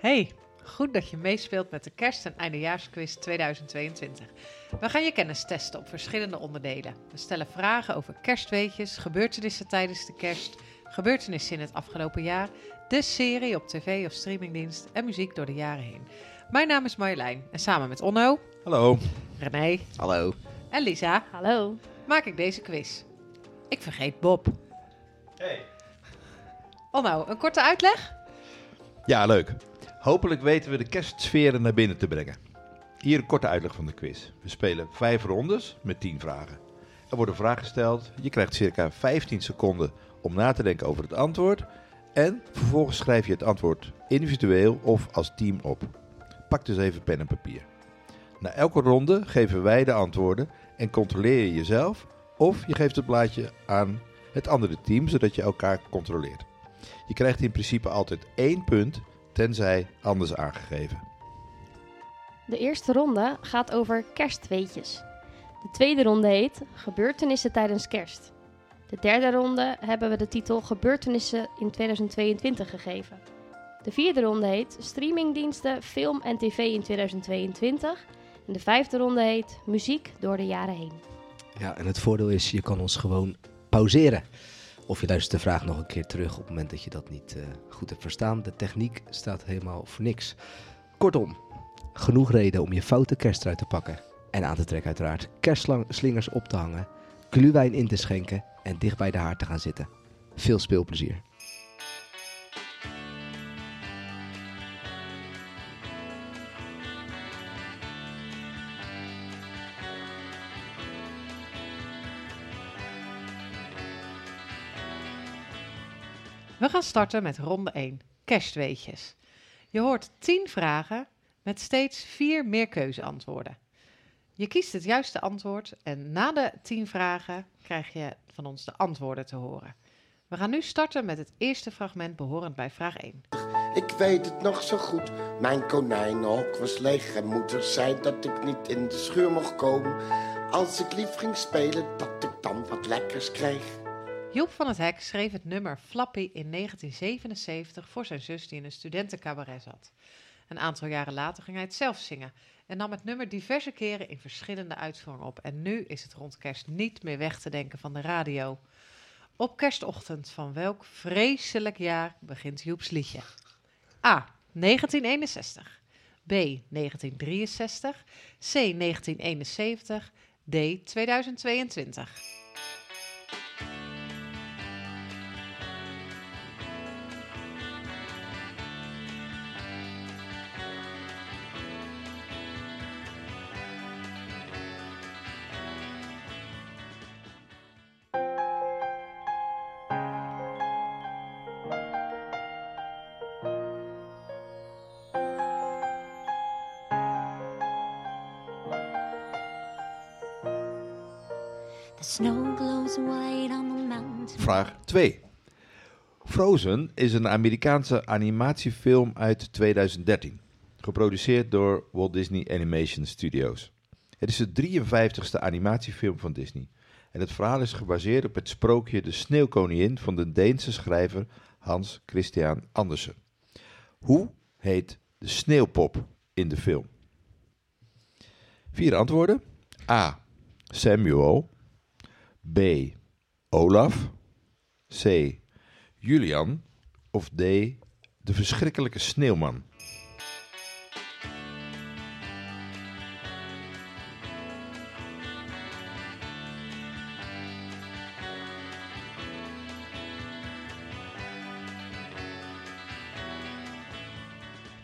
Hey, goed dat je meespeelt met de kerst- en eindejaarsquiz 2022. We gaan je kennis testen op verschillende onderdelen. We stellen vragen over kerstweetjes, gebeurtenissen tijdens de kerst, gebeurtenissen in het afgelopen jaar, de serie op tv of streamingdienst en muziek door de jaren heen. Mijn naam is Marjolein en samen met Onno, Hallo. René Hallo. en Lisa Hallo. maak ik deze quiz. Ik vergeet Bob. Hey. Onno, een korte uitleg? Ja, leuk. Hopelijk weten we de kerstsferen naar binnen te brengen. Hier een korte uitleg van de quiz. We spelen vijf rondes met 10 vragen. Er wordt een vraag gesteld. Je krijgt circa 15 seconden om na te denken over het antwoord. En vervolgens schrijf je het antwoord individueel of als team op. Pak dus even pen en papier. Na elke ronde geven wij de antwoorden en controleer je jezelf of je geeft het blaadje aan het andere team zodat je elkaar controleert. Je krijgt in principe altijd één punt, tenzij anders aangegeven. De eerste ronde gaat over kerstweetjes. De tweede ronde heet Gebeurtenissen tijdens kerst. De derde ronde hebben we de titel Gebeurtenissen in 2022 gegeven. De vierde ronde heet Streamingdiensten, film en tv in 2022. En de vijfde ronde heet Muziek door de jaren heen. Ja, en het voordeel is, je kan ons gewoon pauzeren. Of je luistert de vraag nog een keer terug op het moment dat je dat niet eh, goed hebt verstaan. De techniek staat helemaal voor niks. Kortom, genoeg reden om je foute kersttrui te pakken. En aan te trekken uiteraard. Kerstslingers op te hangen. Gluwijn in te schenken. En dicht bij de haard te gaan zitten. Veel speelplezier. We gaan starten met ronde 1, kerstweetjes. Je hoort 10 vragen met steeds vier meerkeuzeantwoorden. Je kiest het juiste antwoord en na de 10 vragen krijg je van ons de antwoorden te horen. We gaan nu starten met het eerste fragment behorend bij vraag 1. Ik weet het nog zo goed. Mijn konijnenhok was leeg en moeder zei dat ik niet in de schuur mocht komen. Als ik lief ging spelen, dat ik dan wat lekkers kreeg. Joep van het Hek schreef het nummer Flappy in 1977 voor zijn zus die in een studentencabaret zat. Een aantal jaren later ging hij het zelf zingen en nam het nummer diverse keren in verschillende uitvoeringen op. En nu is het rond kerst niet meer weg te denken van de radio. Op kerstochtend van welk vreselijk jaar begint Joeps liedje? A. 1961. B. 1963. C. 1971. D. 2022. Vraag 2. Frozen is een Amerikaanse animatiefilm uit 2013. Geproduceerd door Walt Disney Animation Studios. Het is de 53ste animatiefilm van Disney. En het verhaal is gebaseerd op het sprookje De Sneeuwkoningin van de Deense schrijver Hans Christian Andersen. Hoe heet de sneeuwpop in de film? Vier antwoorden. A. Samuel. B. Olaf. C. Julian. Of D. De verschrikkelijke sneeuwman.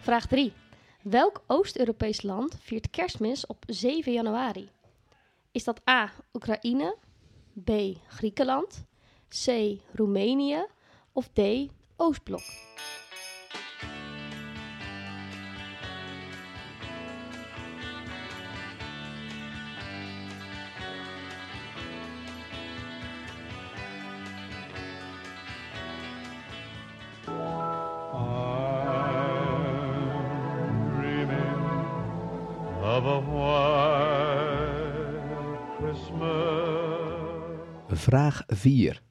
Vraag 3. Welk Oost-Europees land viert kerstmis op 7 januari? Is dat A. Oekraïne, B. Griekenland, C. Roemenië of D. Oostblok? Vraag 4.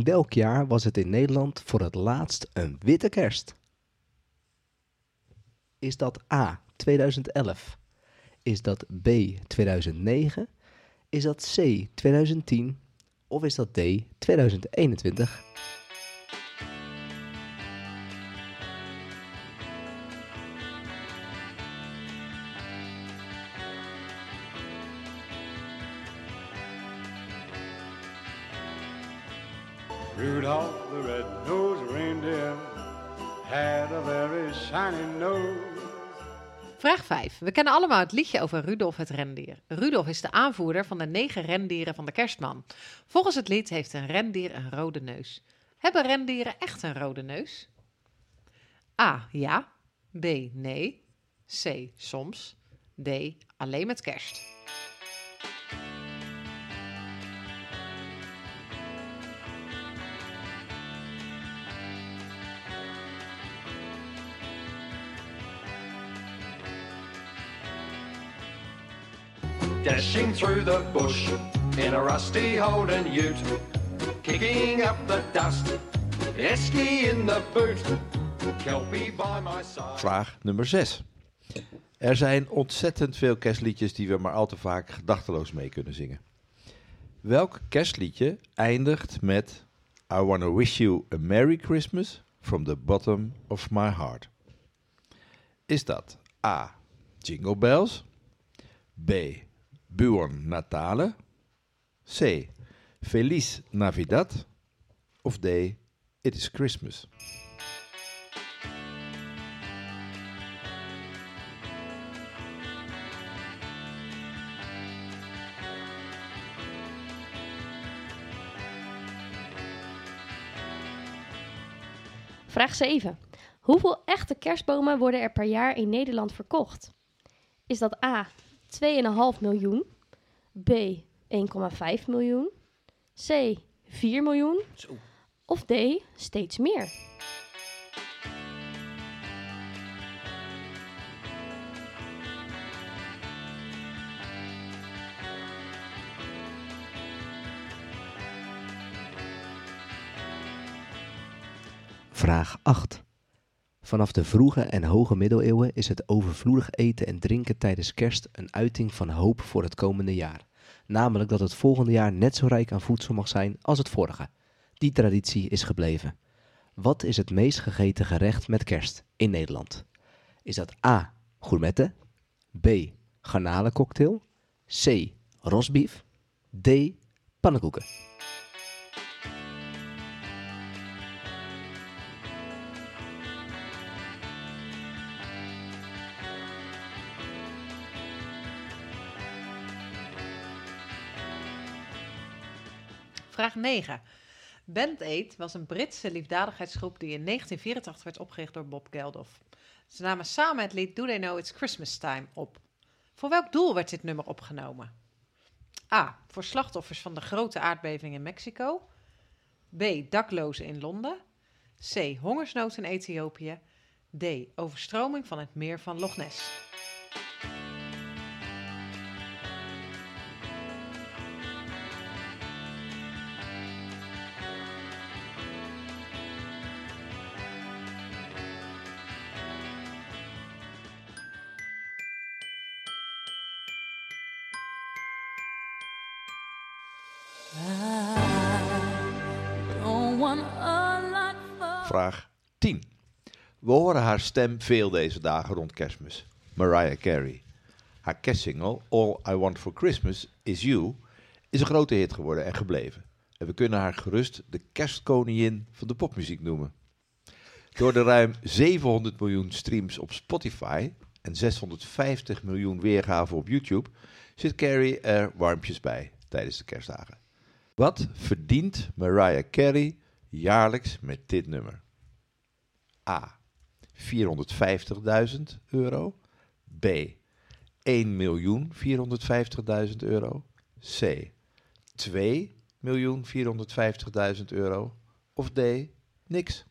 In welk jaar was het in Nederland voor het laatst een witte kerst? Is dat A 2011? Is dat B 2009? Is dat C 2010? Of is dat D 2021? The red-nosed reindeer had a very shiny nose. Vraag 5. We kennen allemaal het liedje over Rudolf het rendier. Rudolf is de aanvoerder van de negen rendieren van de kerstman. Volgens het lied heeft een rendier een rode neus. Hebben rendieren echt een rode neus? A. Ja. B. Nee. C. Soms. D. Alleen met kerst. Dashing through the bush in a rusty Holden ute, kicking up the dust, Esky in the boot, Kelpie by my side. Vraag nummer 6. Er zijn ontzettend veel kerstliedjes die we maar al te vaak gedachteloos mee kunnen zingen. Welk kerstliedje eindigt met I wanna wish you a Merry Christmas from the bottom of my heart? Is dat A. Jingle Bells? B. Buon Natale? C. Feliz Navidad? Of D. It is Christmas? Vraag 7. Hoeveel echte kerstbomen worden er per jaar in Nederland verkocht? Is dat A 2,5 miljoen, B 1,5 miljoen, C 4 miljoen of D steeds meer? Vraag 8. Vanaf de vroege en hoge middeleeuwen is het overvloedig eten en drinken tijdens kerst een uiting van hoop voor het komende jaar. Namelijk dat het volgende jaar net zo rijk aan voedsel mag zijn als het vorige. Die traditie is gebleven. Wat is het meest gegeten gerecht met kerst in Nederland? Is dat A. Gourmetten, B. Garnalencocktail, C. Rosbief, D. Pannenkoeken? Vraag 9. Band Aid was een Britse liefdadigheidsgroep die in 1984 werd opgericht door Bob Geldof. Ze namen samen het lied Do They Know It's Christmas Time op. Voor welk doel werd dit nummer opgenomen? A. Voor slachtoffers van de grote aardbeving in Mexico. B. Daklozen in Londen. C. Hongersnood in Ethiopië. D. Overstroming van het meer van Loch Ness. We horen haar stem veel deze dagen rond kerstmis. Mariah Carey. Haar kerstsingle All I Want For Christmas Is You is een grote hit geworden en gebleven. En we kunnen haar gerust de kerstkoningin van de popmuziek noemen. Door de ruim 700 miljoen streams op Spotify en 650 miljoen weergaven op YouTube zit Carey er warmpjes bij tijdens de kerstdagen. Wat verdient Mariah Carey jaarlijks met dit nummer? A. 450.000 euro. B. 1.450.000 euro. C. 2.450.000 euro. Of D. Niks.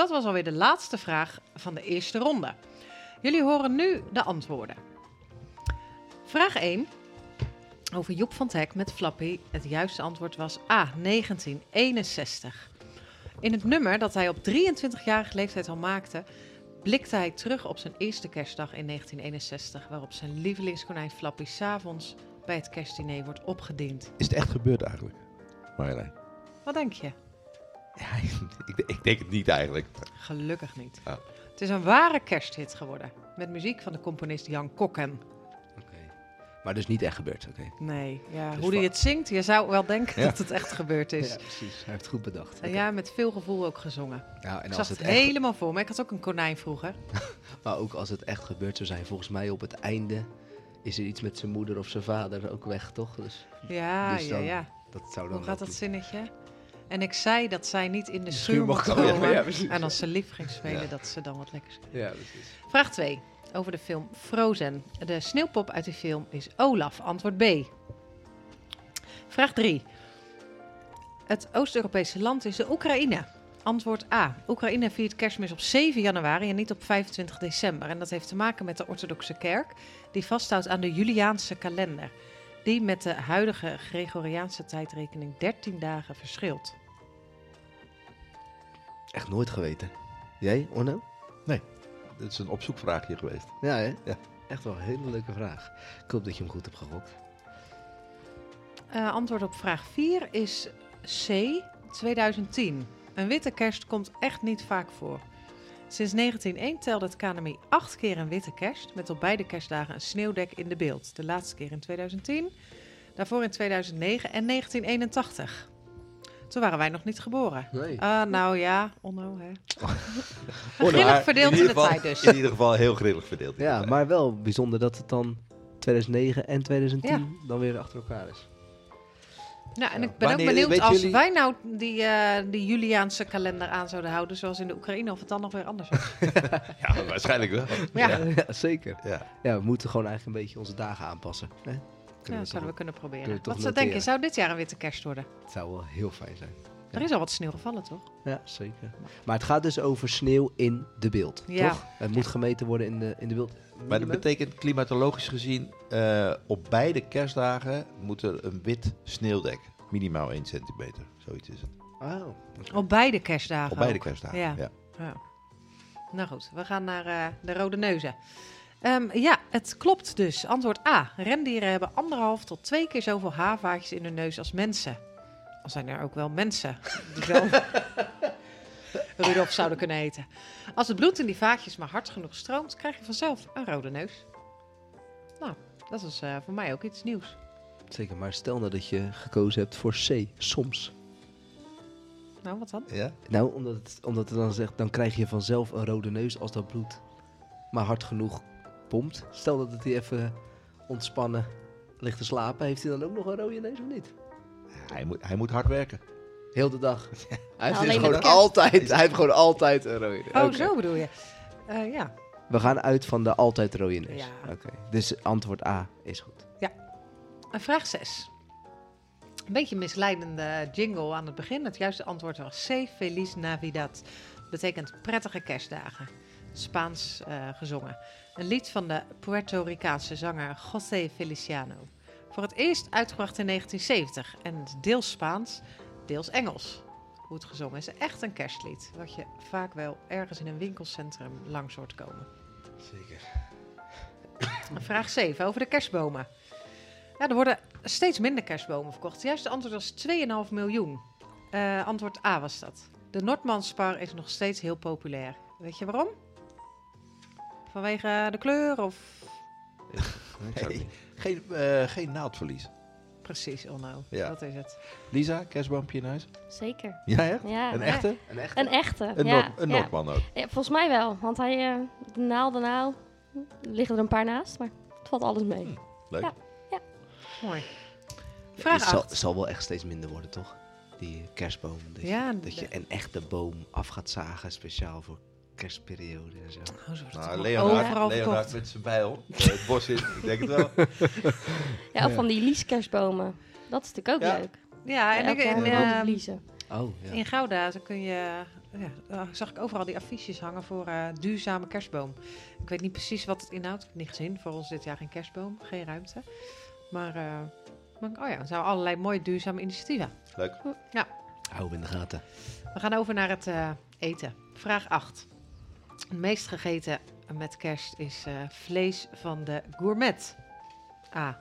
Dat was alweer de laatste vraag van de eerste ronde. Jullie horen nu de antwoorden. Vraag 1. Over Joep van Hek met Flappy. Het juiste antwoord was A. 1961. In het nummer dat hij op 23-jarige leeftijd al maakte, blikte hij terug op zijn eerste kerstdag in 1961, waarop zijn lievelingskonijn Flappy s'avonds bij het kerstdiner wordt opgediend. Is het echt gebeurd eigenlijk, Marjolein? Wat denk je? Ik, ik denk het niet eigenlijk. Gelukkig niet. Oh. Het is een ware kersthit geworden, met muziek van de componist Jan Kokken. Maar dus niet echt gebeurd, oké. Nee, ja, Dus hoe hij het zingt, je zou wel denken Ja. dat het echt gebeurd is. Ja, precies. Hij heeft het goed bedacht. En Oké. ja, met veel gevoel ook gezongen. Ja, en ik als zag het het echt, helemaal voor me. Ik had ook een konijn vroeger. maar ook als het echt gebeurd zou zijn, volgens mij op het einde is er iets met zijn moeder of zijn vader ook weg, toch? Dus Ja, Dus ja, dan- ja. dat zou dan Hoe gaat dat zinnetje? En ik zei dat zij niet in de schuur mocht komen. Ja, en als ze lief ging spelen, Ja. dat ze dan wat lekkers kreeg. Ja, precies. Vraag 2. Over de film Frozen. De sneeuwpop uit die film is Olaf. Antwoord B. Vraag 3. Het Oost-Europese land is de Oekraïne. Antwoord A. Oekraïne viert kerstmis op 7 januari en niet op 25 december. En dat heeft te maken met de orthodoxe kerk, die vasthoudt aan de Juliaanse kalender. Die met de huidige Gregoriaanse tijdrekening 13 dagen verschilt. Echt nooit geweten. Jij, Onno? Het is een opzoekvraagje geweest. Ja, hè? Ja. Echt wel een hele leuke vraag. Ik hoop dat je hem goed hebt gegokt. Eh, antwoord op vraag 4 is C. 2010. Een witte kerst komt echt niet vaak voor. Sinds 1901 telde het KNMI acht keer een witte kerst, met op beide kerstdagen een sneeuwdek in de beeld. De laatste keer in 2010, daarvoor in 2009 en 1981. Toen waren wij nog niet geboren. Nee. Ah, nou ja, onno hè. Oh, Grillig maar verdeeld in, de geval- tijd dus. In ieder geval heel grillig verdeeld. Ja, tijd. maar wel bijzonder dat het dan 2009 en 2010 dan weer achter elkaar is. Nou, en ik ben Wanneer- ook benieuwd als jullie- wij nou die, eh, die Juliaanse kalender aan zouden houden, zoals in de Oekraïne, of het dan nog weer anders was. Ja, waarschijnlijk wel. Ja. Ja, zeker. Ja. Ja, we moeten gewoon eigenlijk een beetje onze dagen aanpassen. Hè? Kunnen Ja, we dat zouden we kunnen proberen. kunnen we toch Wat zou denken, zou dit jaar een witte kerst worden? Het zou wel heel fijn zijn. Er is al wat sneeuw gevallen, toch? Ja, zeker. Maar het gaat dus over sneeuw in de beeld, Ja. toch? Het moet gemeten worden in de, in de beeld. Maar dat betekent klimatologisch gezien, eh, op beide kerstdagen moet er een wit sneeuwdek. Minimaal 1 centimeter, zoiets is het. Oh, Op beide kerstdagen Op beide ook. kerstdagen, Ja. ja. Ja. Nou goed, we gaan naar eh, de rode neuzen. Ehm, ja, het klopt dus. Antwoord A. Rendieren hebben anderhalf tot twee keer zoveel haarvaatjes in hun neus als mensen. Al zijn er ook wel mensen die wel Rudolf zouden kunnen heten. Als het bloed in die vaatjes maar hard genoeg stroomt, krijg je vanzelf een rode neus. Nou, dat is eh, voor mij ook iets nieuws. zeker. Maar stel nou dat je gekozen hebt voor C, soms. Nou, wat dan? Ja? Nou, omdat het, omdat het dan zegt, dan krijg je vanzelf een rode neus als dat bloed maar hard genoeg pompt. Stel dat het hier even ontspannen ligt te slapen, heeft hij dan ook nog een rode neus of niet? Hij, moet, hij moet hard werken. Heel de dag. Hij heeft, alleen dus gewoon altijd, hij heeft gewoon altijd een rode neus. Oh, zo bedoel je. Eh, ja. We gaan uit van de altijd rode neus. Ja. Oké. Dus antwoord A is goed. En vraag 6. Een beetje misleidende jingle aan het begin. Het juiste antwoord was C. Feliz Navidad. Betekent prettige kerstdagen. Spaans eh, gezongen. Een lied van de Puerto Ricaanse zanger José Feliciano. Voor het eerst uitgebracht in 1970. En deels Spaans, deels Engels. Hoe het gezongen is. Echt een kerstlied. Wat je vaak wel ergens in een winkelcentrum langs hoort komen. Zeker. Vraag 7 over de kerstbomen. Ja, er worden steeds minder kerstbomen verkocht. Het juiste antwoord was 2,5 miljoen. Eh, antwoord A was dat. De Noordmanspar is nog steeds heel populair. Weet je waarom? Vanwege de kleur of... Het Nee. Geen, eh, geen naaldverlies. Precies, Onno. Ja. Dat is het. Lisa, kerstboompje in huis? Zeker. Ja, echt? Ja, Een echte? Een echte? Een echte. Een, ja, Noord- een ja. Noordman ook. Ja, volgens mij wel. Want hij, eh, de naalden nou, liggen er een paar naast, maar het valt alles mee. Hm. Leuk. Ja. Mooi. Het Vraag zal, 8. zal wel echt steeds minder worden, toch? Die kerstboom. Dat, Ja, je, dat je de- een echte boom af gaat zagen, speciaal voor kerstperiode en zo. Oh, zo Nou, met zijn bijl. het bos in, ik denk het wel. Ja, of van die lieskerstbomen. Dat is natuurlijk ook Ja. leuk. Ja, en ik, en, ehm, liezen. Oh, ja. In Gouda dan kun je, ja, daar zag ik overal die affiches hangen voor eh, duurzame kerstboom. Ik weet niet precies wat het inhoudt. Ik heb niet gezien. Voor ons dit jaar geen kerstboom, geen ruimte. Maar, eh, maar oh ja, er zijn allerlei mooie duurzame initiatieven. Leuk. Ja, Hou hem in de gaten. we gaan over naar het eh, eten. Vraag 8. Het meest gegeten met kerst is eh, vlees van de gourmet. A.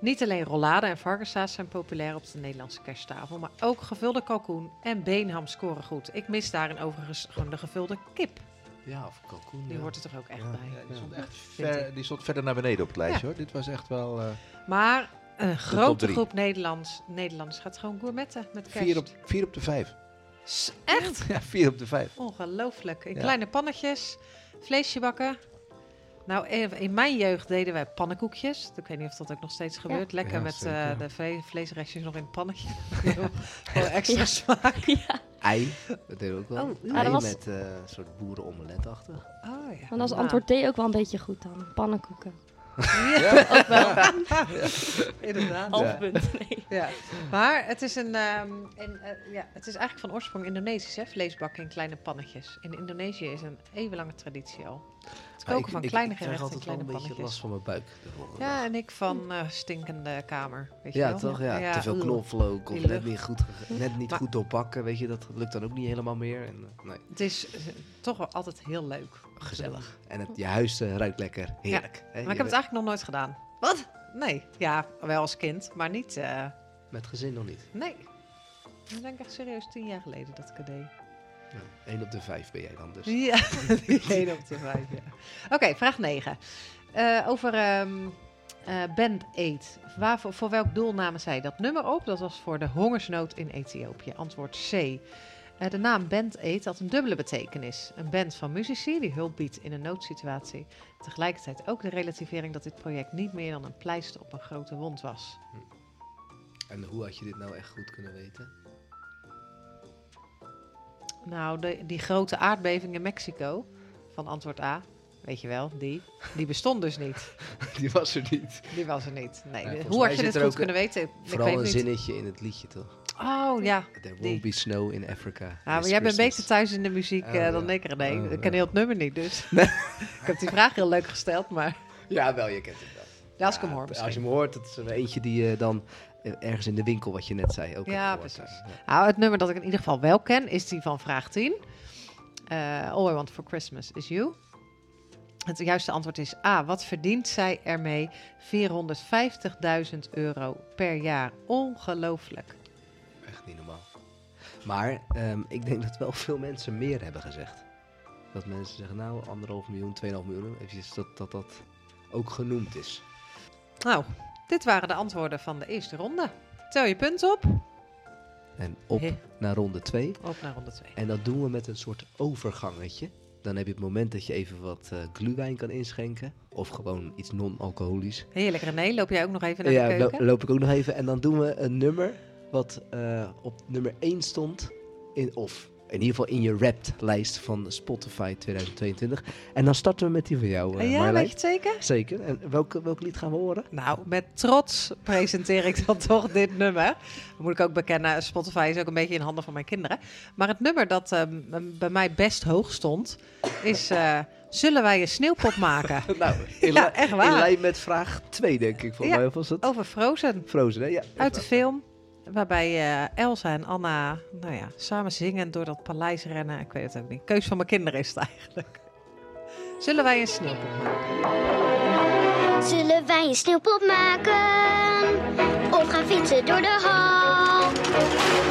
Niet alleen rollade en varkenssaus zijn populair op de Nederlandse kersttafel, maar ook gevulde kalkoen en beenham scoren goed. Ik mis daarin overigens gewoon de gevulde kip. Ja, of kalkoen. Die ja. hoort er toch ook echt Ja. bij. Ja, die, stond echt ver, die stond verder naar beneden op het lijstje hoor. Dit was echt wel eh, Maar een grote groep Nederlands, Nederlanders gaat gewoon gourmetten met kerst. vier, op, vier op de vijf. Echt? Ja, vier op de vijf. Ongelooflijk. In Ja. kleine pannetjes, vleesje bakken. Nou, in mijn jeugd deden wij pannenkoekjes. Ik weet niet of dat ook nog steeds gebeurt. Lekker Ja, met zeker. eh, de vle- vleesrestjes nog in het pannetje. Voor extra smaak. Ei. Dat deden we ook wel. Oh, ja, Ei dat was- met eh, een soort boerenomeletachtig. Oh ja. En als Nou, antwoord D ook wel een beetje goed dan. Pannenkoeken. Ja, ook wel. Inderdaad. Half punt. Nee. Ja. Maar het is, een, ehm, in, eh, ja, het is eigenlijk van oorsprong Indonesisch, hè? vleesbakken in kleine pannetjes. In Indonesië is een eeuwenlange traditie al. Het Ah, koken ik- van ik- kleine ik krijg gerechten in altijd wel kleine een beetje pannetjes. last van mijn buik. Ja, dag. en ik van eh, stinkende kamer. Weet je Ja, wel? toch? Ja, te veel knoflook of net niet goed, net niet Maar- goed doorpakken. Weet je, dat lukt dan ook niet helemaal meer. En, eh, nee, Het is toch wel altijd heel leuk. Gezellig. En het, je huis eh, ruikt lekker. Heerlijk. Maar ik heb het eigenlijk nog nooit gedaan. Wat? Nee. Ja, wel als kind, maar niet... eh, Met gezin nog niet. nee. Ik denk echt serieus tien jaar geleden dat ik het deed. Ja, Eén op de vijf ben jij dan dus. Ja, één op de vijf, ja. Oké, vraag 9. over ehm eh Band Aid. Waarvoor, voor welk doel namen zij dat nummer op? Dat was voor de hongersnood in Ethiopië. Antwoord C. Eh, de naam Band Aid had een dubbele betekenis. Een band van muzici die hulp biedt in een noodsituatie. Tegelijkertijd ook de relativering dat dit project niet meer dan een pleister op een grote wond was. En hoe had je dit nou echt goed kunnen weten? Nou, de, die grote aardbeving in Mexico, van antwoord A, weet je wel, die, die bestond dus niet. Die was er niet. Die was er niet. Nee. Ja, Hoe had je dit goed kunnen weten? Ik Vooral weet een niet. zinnetje in het liedje, toch? Oh ja. There Die. won't be snow in Africa. Ja, maar jij bent beter thuis in de muziek Oh, eh, dan ik, René. Oh, ik ken heel het nummer niet, dus. ik heb die vraag heel leuk gesteld, maar Ja, wel, je kent het wel. ja, als ik hem hoor Als je hem hoort, dat is er eentje die je dan eh, ergens in de winkel, wat je net zei, ook Ja, precies. Ja. Nou, het nummer dat ik in ieder geval wel ken, is die van vraag 10. Eh, All I Want For Christmas Is You. Het juiste antwoord is A. Wat verdient zij ermee? 450.000 euro per jaar. Ongelooflijk. Echt niet normaal. Maar ehm, ik denk dat wel veel mensen meer hebben gezegd. Dat mensen zeggen, nou, anderhalf miljoen, 2,5 miljoen, eventjes dat, dat dat ook genoemd is. Nou, dit waren de antwoorden van de eerste ronde. Tel je punt op. En op naar ronde 2. Op naar ronde 2. En dat doen we met een soort overgangetje. Dan heb je het moment dat je even wat eh gluwijn kan inschenken. Of gewoon iets non-alcoholisch. Heerlijk, René. Loop jij ook nog even naar Ja, de lo- keuken? loop ik ook nog even. En dan doen we een nummer wat eh, op nummer 1 stond. In, of in ieder geval in je Wrapped-lijst van Spotify 2022. En dan starten we met die van jou, eh ja, weet je het zeker? Zeker. En welk, welk lied gaan we horen? Nou, met trots presenteer ik dan toch dit nummer. Moet ik ook bekennen, Spotify is ook een beetje in handen van mijn kinderen. Maar het nummer dat ehm, bij mij best hoog stond, is... eh, Zullen wij een sneeuwpop maken? nou, in, Ja, echt waar. in lijn met vraag 2, denk ik. Voor Ja. mij was het Over Frozen. Frozen, hè? Ja. Uit de film. Waarbij eh, Elsa en Anna nou ja, samen zingen door dat paleis rennen. Ik weet het ook niet. Keus van mijn kinderen is het eigenlijk. Zullen wij een sneeuwpop maken? Zullen wij een sneeuwpop maken? Of gaan fietsen door de hal?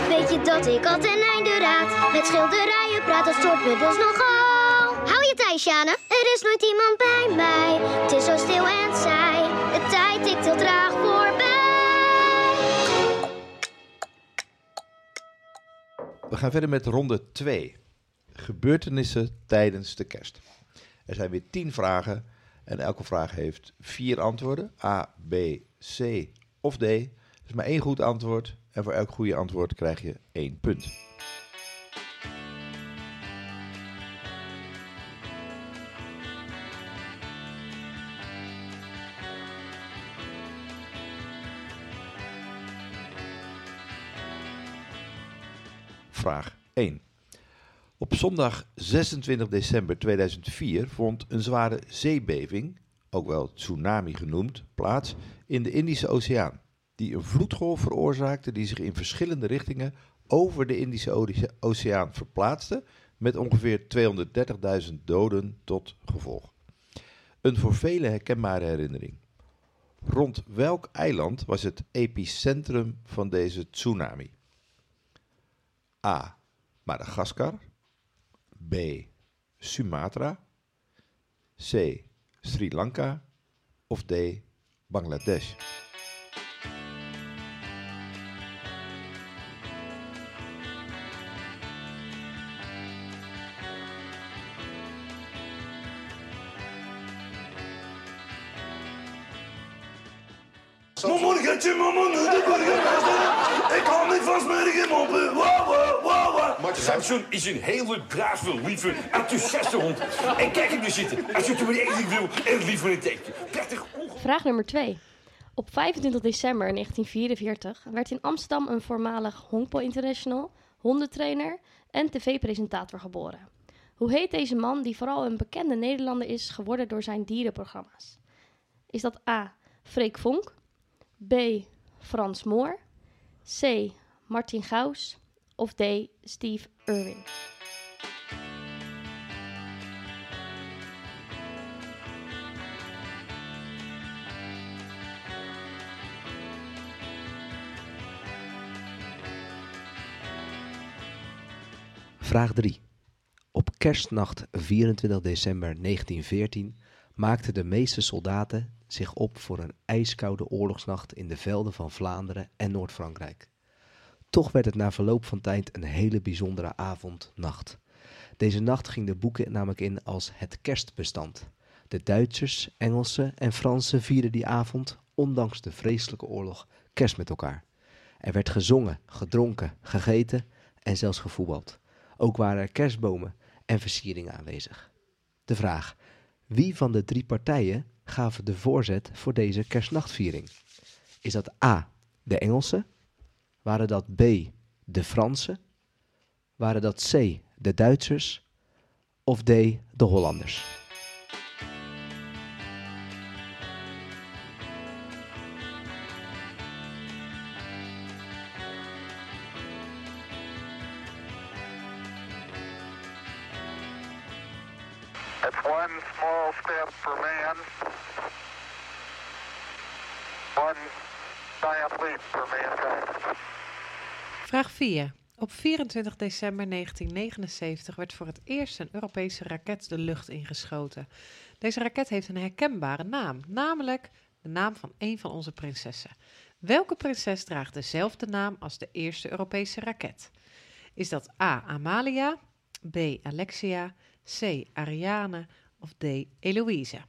Weet je dat ik al ten einde raad? Met schilderijen praat, me dus nogal. Hou je thuis, Sjane? Er is nooit iemand bij mij. Het is zo stil en saai. De tijd tikt heel traag We gaan verder met ronde 2. Gebeurtenissen tijdens de kerst. Er zijn weer 10 vragen en elke vraag heeft vier antwoorden. A, B, C of D. Er is maar één goed antwoord en voor elk goede antwoord krijg je één punt. Vraag 1. Op zondag 26 december 2004 vond een zware zeebeving, ook wel tsunami genoemd, plaats in de Indische Oceaan. Die een vloedgolf veroorzaakte die zich in verschillende richtingen over de Indische Oceaan verplaatste, met ongeveer 230.000 doden tot gevolg. Een voor velen herkenbare herinnering. Rond welk eiland was het epicentrum van deze tsunami? A. Madagaskar. B. Sumatra. C. Sri Lanka. Of D. Bangladesh. Vastmerken, moppen. Wow, wow, wow, wow. Samson is een hele brave, lieve, enthousiaste hond. En kijk hem nu zitten. Als je het maar één wil, en liever een. Prettig Vraag nummer 2. Op 25 december 1944 werd in Amsterdam een voormalig Hongpo International, hondentrainer en tv-presentator geboren. Hoe heet deze man die vooral een bekende Nederlander is geworden door zijn dierenprogramma's? Is dat A. Freek Vonk, B. Frans Moor, C. Martin Gaus of D. Steve Irwin? Vraag 3. Op kerstnacht 24 december 1914 maakten de meeste soldaten zich op voor een ijskoude oorlogsnacht in de velden van Vlaanderen en Noord-Frankrijk. Toch werd het na verloop van tijd een hele bijzondere avond-nacht. Deze nacht ging de boeken namelijk in als het kerstbestand. De Duitsers, Engelsen en Fransen vierden die avond, ondanks de vreselijke oorlog, kerst met elkaar. Er werd gezongen, gedronken, gegeten en zelfs gevoetbald. Ook waren er kerstbomen en versieringen aanwezig. De vraag: wie van de drie partijen gaven de voorzet voor deze kerstnachtviering? Is dat A. de Engelsen? Waren dat B. de Fransen? Waren dat C. de Duitsers? Of D. de Hollanders? 4. Op 24 december 1979 werd voor het eerst een Europese raket de lucht ingeschoten. Deze raket heeft een herkenbare naam, namelijk de naam van een van onze prinsessen. Welke prinses draagt dezelfde naam als de eerste Europese raket? Is dat A. Amalia, B. Alexia, C. Ariane of D. Eloïse?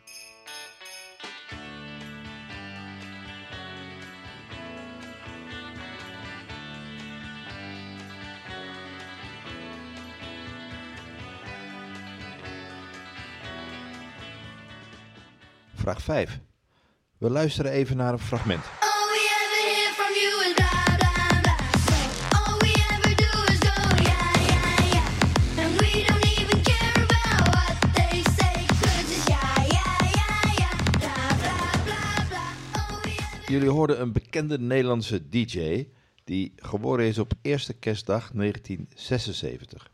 Yeah. Blah blah blah blah. All we ever Jullie hoorden een bekende Nederlandse DJ die geboren is op eerste kerstdag 1976.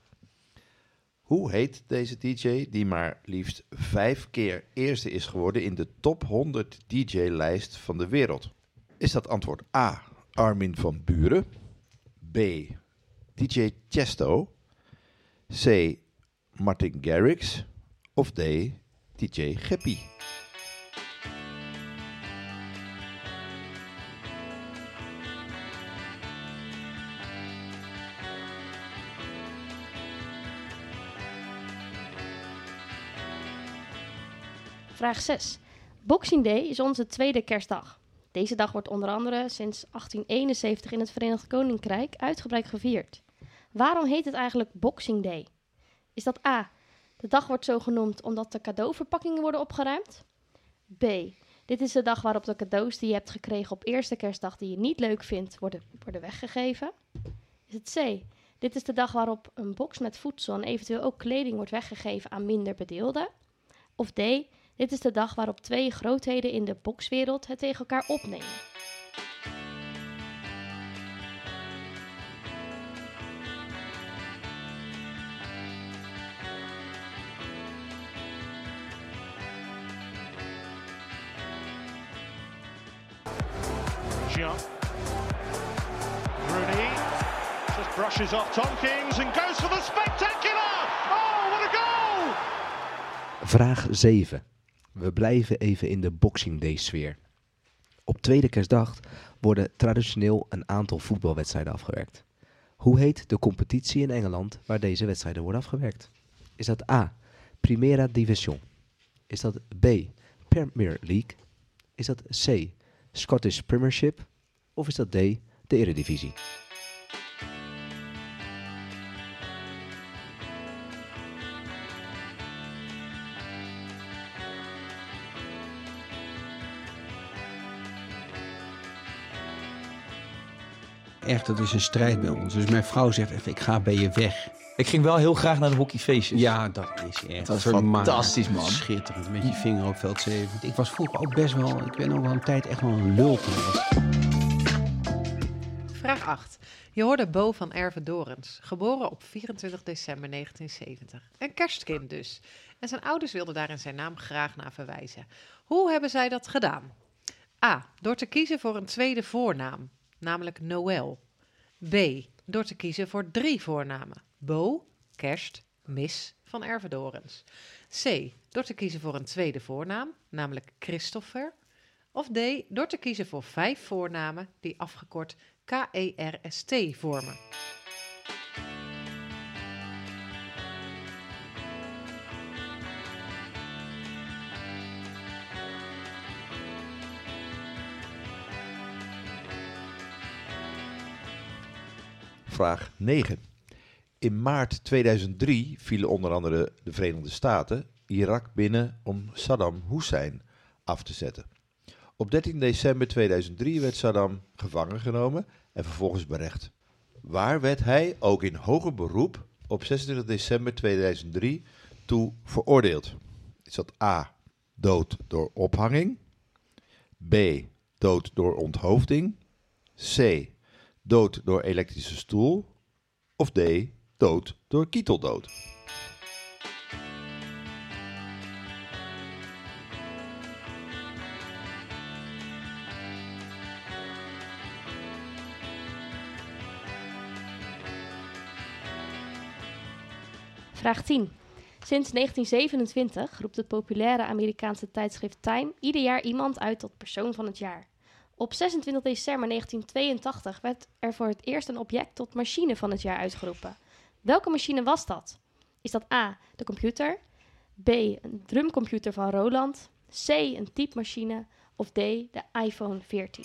Hoe heet deze DJ die maar liefst vijf keer eerste is geworden in de top 100 DJ-lijst van de wereld? Is dat antwoord A. Armin van Buren, B. DJ Chesto, C. Martin Garrix of D. DJ Geppie? Vraag 6. Boxing Day is onze tweede kerstdag. Deze dag wordt onder andere sinds 1871 in het Verenigd Koninkrijk uitgebreid gevierd. Waarom heet het eigenlijk Boxing Day? Is dat A. De dag wordt zo genoemd omdat de cadeauverpakkingen worden opgeruimd? B. Dit is de dag waarop de cadeaus die je hebt gekregen op eerste kerstdag die je niet leuk vindt, worden, worden weggegeven? Is het C. Dit is de dag waarop een box met voedsel en eventueel ook kleding wordt weggegeven aan minder bedeelden. Of D. Dit is de dag waarop twee grootheden in de bokswereld het tegen elkaar opnemen. Jean. Rooney just brushes off Tompkins and goes for the spectacular. Oh, what a goal! Vraag 7. We blijven even in de Boxing Day sfeer. Op tweede kerstdag worden traditioneel een aantal voetbalwedstrijden afgewerkt. Hoe heet de competitie in Engeland waar deze wedstrijden worden afgewerkt? Is dat A. Primera Division? Is dat B. Premier League? Is dat C. Scottish Premiership? Of is dat D. De Eredivisie? Echt, dat is een strijd bij ons. Dus mijn vrouw zegt echt, ik ga bij je weg. Ik ging wel heel graag naar de hockeyfeestjes. Ja, dat is echt Dat is fantastisch, man. Schitterend, met je vinger op veld 7. Ik was vroeger ook best wel, ik ben ook wel een tijd echt wel een lul geweest. Vraag 8. Je hoorde Bo van Erve Dorens, geboren op 24 december 1970. Een kerstkind dus. En zijn ouders wilden daar in zijn naam graag naar verwijzen. Hoe hebben zij dat gedaan? A. Door te kiezen voor een tweede voornaam, namelijk Noël. B. Door te kiezen voor drie voornamen. Bo, Kerst, Mis van Erve Dorens. C. Door te kiezen voor een tweede voornaam, namelijk Christopher. Of D. Door te kiezen voor vijf voornamen die afgekort K-E-R-S-T vormen. Vraag 9. In maart 2003 vielen onder andere de Verenigde Staten Irak binnen om Saddam Hussein af te zetten. Op 13 december 2003 werd Saddam gevangen genomen en vervolgens berecht. Waar werd hij ook in hoger beroep op 26 december 2003 toe veroordeeld? Is dat A. Dood door ophanging? B. Dood door onthoofding? C. Dood door elektrische stoel? Of D. Dood door kieteldood? Vraag 10. Sinds 1927 roept het populaire Amerikaanse tijdschrift Time ieder jaar iemand uit tot persoon van het jaar. Op 26 december 1982 werd er voor het eerst een object tot machine van het jaar uitgeroepen. Welke machine was dat? Is dat A, de computer, B, een drumcomputer van Roland, C, een typemachine of D, de iPhone 14?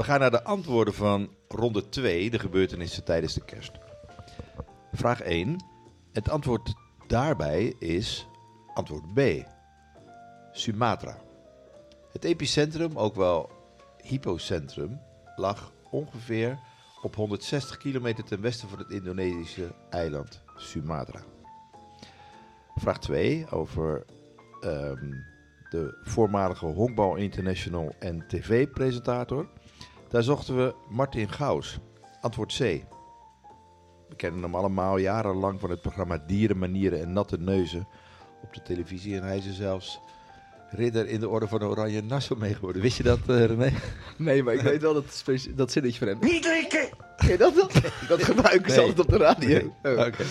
We gaan naar de antwoorden van ronde 2, de gebeurtenissen tijdens de kerst. Vraag 1. Het antwoord daarbij is antwoord B. Sumatra. Het epicentrum, ook wel hypocentrum, lag ongeveer op 160 kilometer ten westen van het Indonesische eiland Sumatra. Vraag 2 over ehm, de voormalige Honkbal International en tv-presentator. Daar zochten we Martin Gaus. Antwoord C. We kennen hem allemaal jarenlang van het programma Dieren, Manieren en Natte Neuzen op de televisie. En hij is er zelfs ridder in de orde van Oranje Nassau mee geworden. Wist je dat, eh, René? Nee, maar ik weet wel dat, dat zinnetje van hem. Niet likken! Ken je dat? Dat gebruiken ze Nee. altijd op de radio. Nee. Oh. Oké.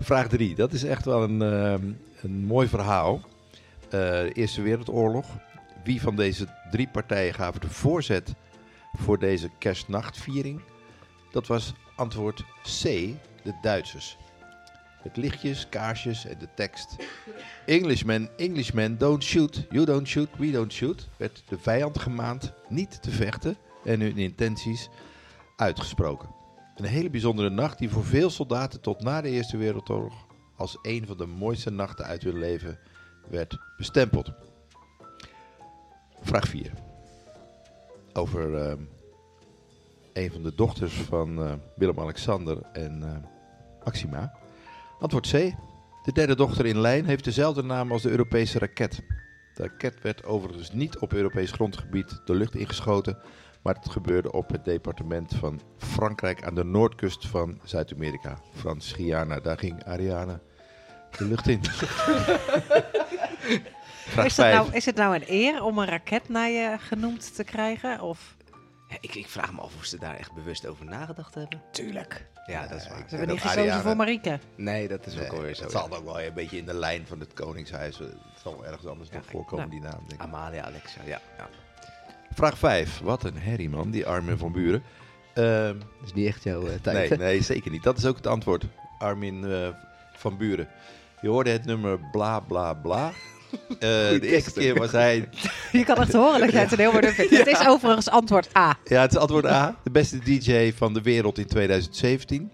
Vraag 3. Dat is echt wel een, ehm, een mooi verhaal. Eh, de Eerste Wereldoorlog. Wie van deze drie partijen gaven de voorzet voor deze kerstnachtviering? Dat was antwoord C, de Duitsers. Met lichtjes, kaarsjes en de tekst. Englishmen, Englishmen, don't shoot, you don't shoot, we don't shoot. Werd de vijand gemaand niet te vechten en hun intenties uitgesproken. Een hele bijzondere nacht die voor veel soldaten tot na de Eerste Wereldoorlog als een van de mooiste nachten uit hun leven werd bestempeld. Vraag 4. Over ehm, een van de dochters van eh, Willem-Alexander en eh, Maxima. Antwoord C. De derde dochter in lijn heeft dezelfde naam als de Europese raket. De raket werd overigens niet op Europees grondgebied de lucht ingeschoten, maar het gebeurde op het departement van Frankrijk aan de noordkust van Zuid-Amerika. Frans Guyana, daar ging Ariane de lucht in. Vraag Is het, 5. nou, is het nou een eer om een raket naar je genoemd te krijgen? Of? Ja, ik, ik vraag me af of ze daar echt bewust over nagedacht hebben. Tuurlijk. Ja, dat is waar. Ze hebben niet gekozen voor Marieke. Nee, dat is Nee, ook alweer zo. Het zal ook wel een beetje in de lijn van het Koningshuis. Het zal ergens anders nog voorkomen, die naam, denk ik. Amalia Alexa, ja. ja. Vraag 5. Wat een herrie, man, die Armin van Buren. Ehm, Dat is niet echt jouw eh, tijd. nee, nee, zeker niet. Dat is ook het antwoord. Armin eh, van Buren. Je hoorde het nummer bla bla bla. Eh, de eerste keer was hij... Je kan echt horen dat jij het een heel mooi vindt. Het is overigens antwoord A. Ja, het is antwoord A. De beste DJ van de wereld in 2017.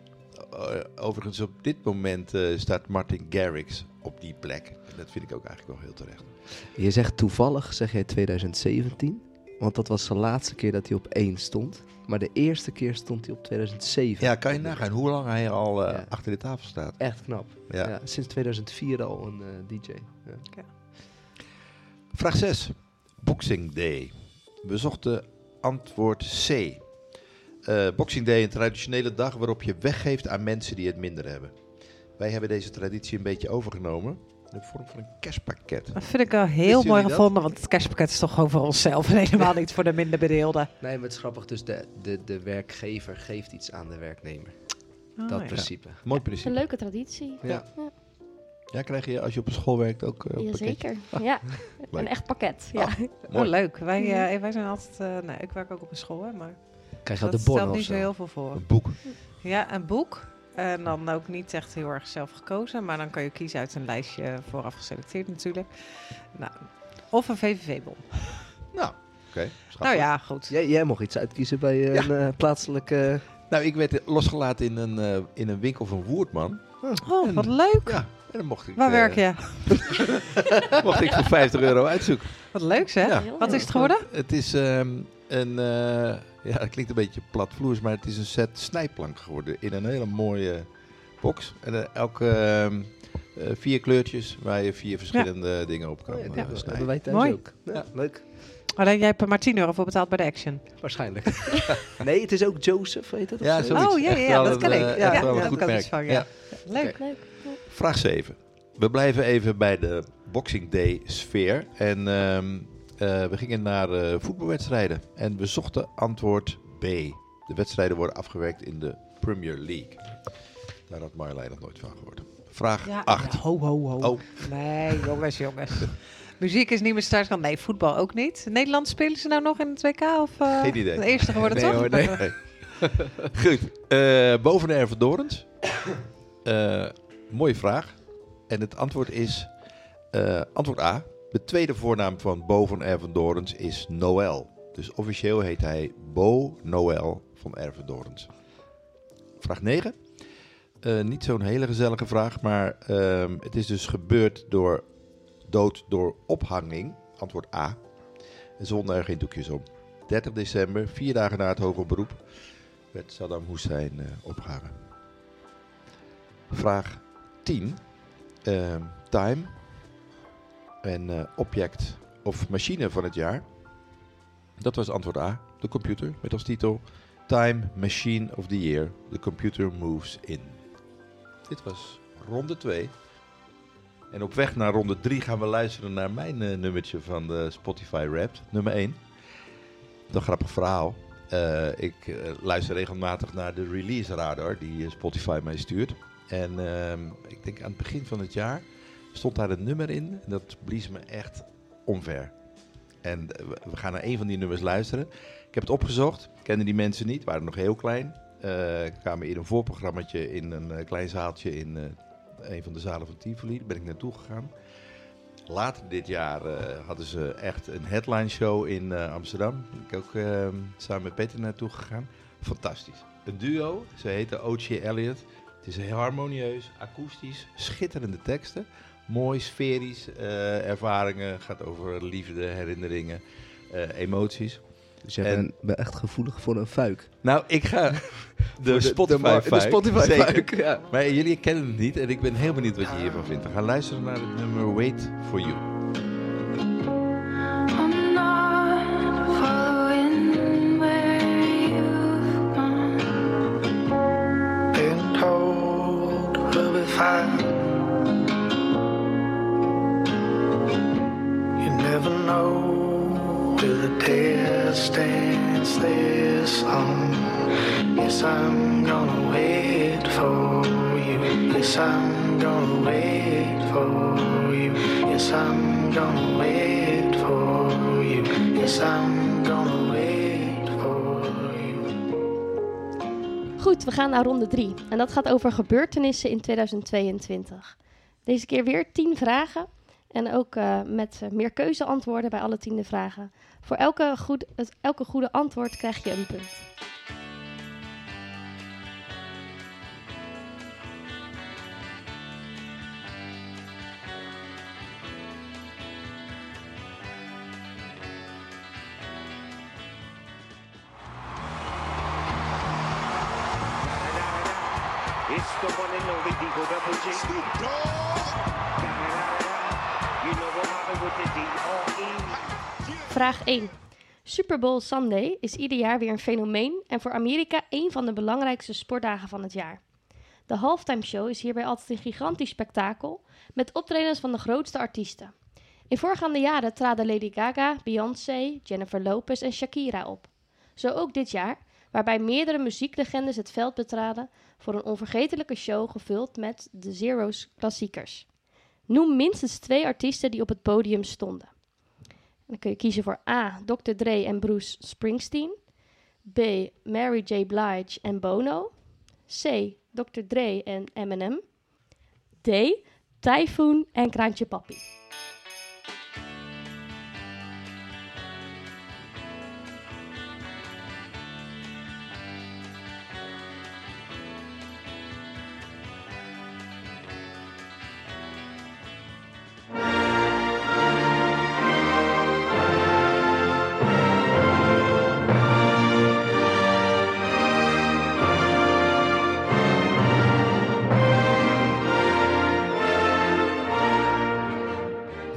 Eh, overigens, op dit moment eh, staat Martin Garrix op die plek. En dat vind ik ook eigenlijk wel heel terecht. Je zegt toevallig, zeg jij 2017. Want dat was de laatste keer dat hij op 1 stond. Maar de eerste keer stond hij op 2007. Ja, kan je nagaan hoe lang hij al eh, Ja. achter de tafel staat. Echt knap. Ja. Ja. sinds 2004 al een DJ. Ja. Vraag 6. Boxing Day. We zochten antwoord C. Eh, Boxing Day, een traditionele dag waarop je weggeeft aan mensen die het minder hebben. Wij hebben deze traditie een beetje overgenomen in de vorm van een kerstpakket. Dat vind ik wel heel Wisten mooi dat? gevonden, want het kerstpakket is toch gewoon voor onszelf en helemaal niet voor de minder bedeelden. Nee, maar het is grappig. Dus de, de, de werkgever geeft iets aan de werknemer. Oh, dat ja. principe. Mooi Het is principe. een leuke traditie. Ja. Ja, krijg je als je op een school werkt ook een pakketje? Jazeker. Ja, Leuk. een echt pakket. Ja. Oh, Mooi. leuk. Wij, eh, wij zijn altijd... eh, nee, ik werk ook op een school, hè, maar Krijg je dat de bon stelt of niet zo heel veel voor. Een boek. Ja, een boek. En dan ook niet echt heel erg zelf gekozen, maar dan kan je kiezen uit een lijstje vooraf geselecteerd natuurlijk. Nou, of een VVV-bon. Nou, oké. Nou ja, goed. Jij, jij mocht iets uitkiezen bij Ja. een eh, plaatselijke... Nou, ik werd losgelaten in een, eh, in een winkel van Woerdman. Oh, wat leuk. Ja, en dan mocht ik, Waar eh, werk je? mocht ik voor 50 euro uitzoeken. Wat leuk zeg. Ja. Wat is het geworden? Het is ehm, een, eh, ja, het klinkt een beetje platvloers, maar het is een set snijplank geworden in een hele mooie box. En eh, elke ehm, eh, vier kleurtjes waar je vier verschillende dingen op kan Oh ja, ja, dat snijden. hebben wij thuis Mooi. ook. Ja, leuk. Alleen jij hebt er maar 10 euro voor betaald bij de Action. Waarschijnlijk. nee, het is ook Joseph, weet het? of Ja, zoiets. Oh ja, ja, dat ken ik. Ja, daar goed merk. iets van, ja. Ja. Leuk. Leuk. Vraag 7. We blijven even bij de Boxing Day sfeer. En ehm, eh, we gingen naar eh, voetbalwedstrijden. En we zochten antwoord B. De wedstrijden worden afgewerkt in de Premier League. Daar had Marjolein nog nooit van gehoord. Vraag Ja, 8. ja, ho, ho, ho. Oh. Nee, jongens, jongens. Muziek is niet meer startkant. Nee, voetbal ook niet. Nederland spelen ze nou nog in het WK? Of, eh, Geen idee. De eerste geworden, nee, toch? Hoor, nee. nee. Goed. boven de Ervedorens. Eh mooie vraag. En het antwoord is... eh, antwoord A. De tweede voornaam van Bo van Ervedorens is Noël. Dus officieel heet hij Bo Noël van Ervedorens. Vraag 9. Eh, niet zo'n hele gezellige vraag, maar ehm, het is dus gebeurd door dood door ophanging. Antwoord A. Wonden er geen doekjes om. 30 december, vier dagen na het hoger beroep, werd Saddam Hussein eh, opgehangen. Vraag 10. Ehm, time. En eh, object of machine van het jaar. Dat was antwoord A. De computer met als titel Time Machine of the Year. The Computer Moves In. Dit was ronde 2. En op weg naar ronde 3 gaan we luisteren naar mijn eh, nummertje van de Spotify Wrapped. Nummer 1. Een grappig verhaal. Eh, ik luister regelmatig naar de release radar die Spotify mij stuurt. En ehm, ik denk aan het begin van het jaar stond daar een nummer in. En dat blies me echt omver. En eh, we- gaan naar een van die nummers luisteren. Ik heb het opgezocht. Ik kende die mensen niet. waren nog heel klein. Eh kwamen in een voorprogrammaatje in een eh, klein zaaltje in eh, een van de zalen van Tivoli. Daar ben ik naartoe gegaan. Later dit jaar eh, hadden ze echt een headline show in eh, Amsterdam. Ik ook eh, samen met Peter naartoe gegaan. Fantastisch. Een duo, ze heten O.J. Elliott. Het is heel harmonieus, akoestisch, schitterende teksten. Mooi, sferisch, eh, ervaringen, gaat over liefde, herinneringen, eh, emoties. Dus jij bent, bent echt gevoelig voor een fuik. Nou, ik ga de, de- de Spotify de fuik, ja. Maar jullie kennen het niet en ik ben heel benieuwd wat je hiervan vindt. We gaan luisteren naar het nummer Wait For You. Fine. You never know till the distance this long. Yes, I'm gonna wait for you. Yes, I'm gonna wait for you. Yes, I'm gonna wait for you. Yes, I'm gonna wait Goed, we gaan naar ronde 3. En dat gaat over gebeurtenissen in 2022. Deze keer weer 10 vragen. En ook eh, met eh, meer keuzeantwoorden bij alle tiende vragen. Voor elke, goed, elke goede antwoord krijg je een punt. Vraag 1. Super Bowl Sunday is ieder jaar weer een fenomeen en voor Amerika een van de belangrijkste sportdagen van het jaar. De halftime show is hierbij altijd een gigantisch spektakel met optredens van de grootste artiesten. In voorgaande jaren traden Lady Gaga, Beyoncé, Jennifer Lopez en Shakira op. Zo ook dit jaar, waarbij meerdere muzieklegendes het veld betraden voor een onvergetelijke show gevuld met de Zero's klassiekers. Noem minstens twee artiesten die op het podium stonden. En dan kun je kiezen voor A. Dr. Dre en Bruce Springsteen. B. Mary J. Blige en Bono. C. Dr. Dre en Eminem. D. Typhoon en Kraantje Papi.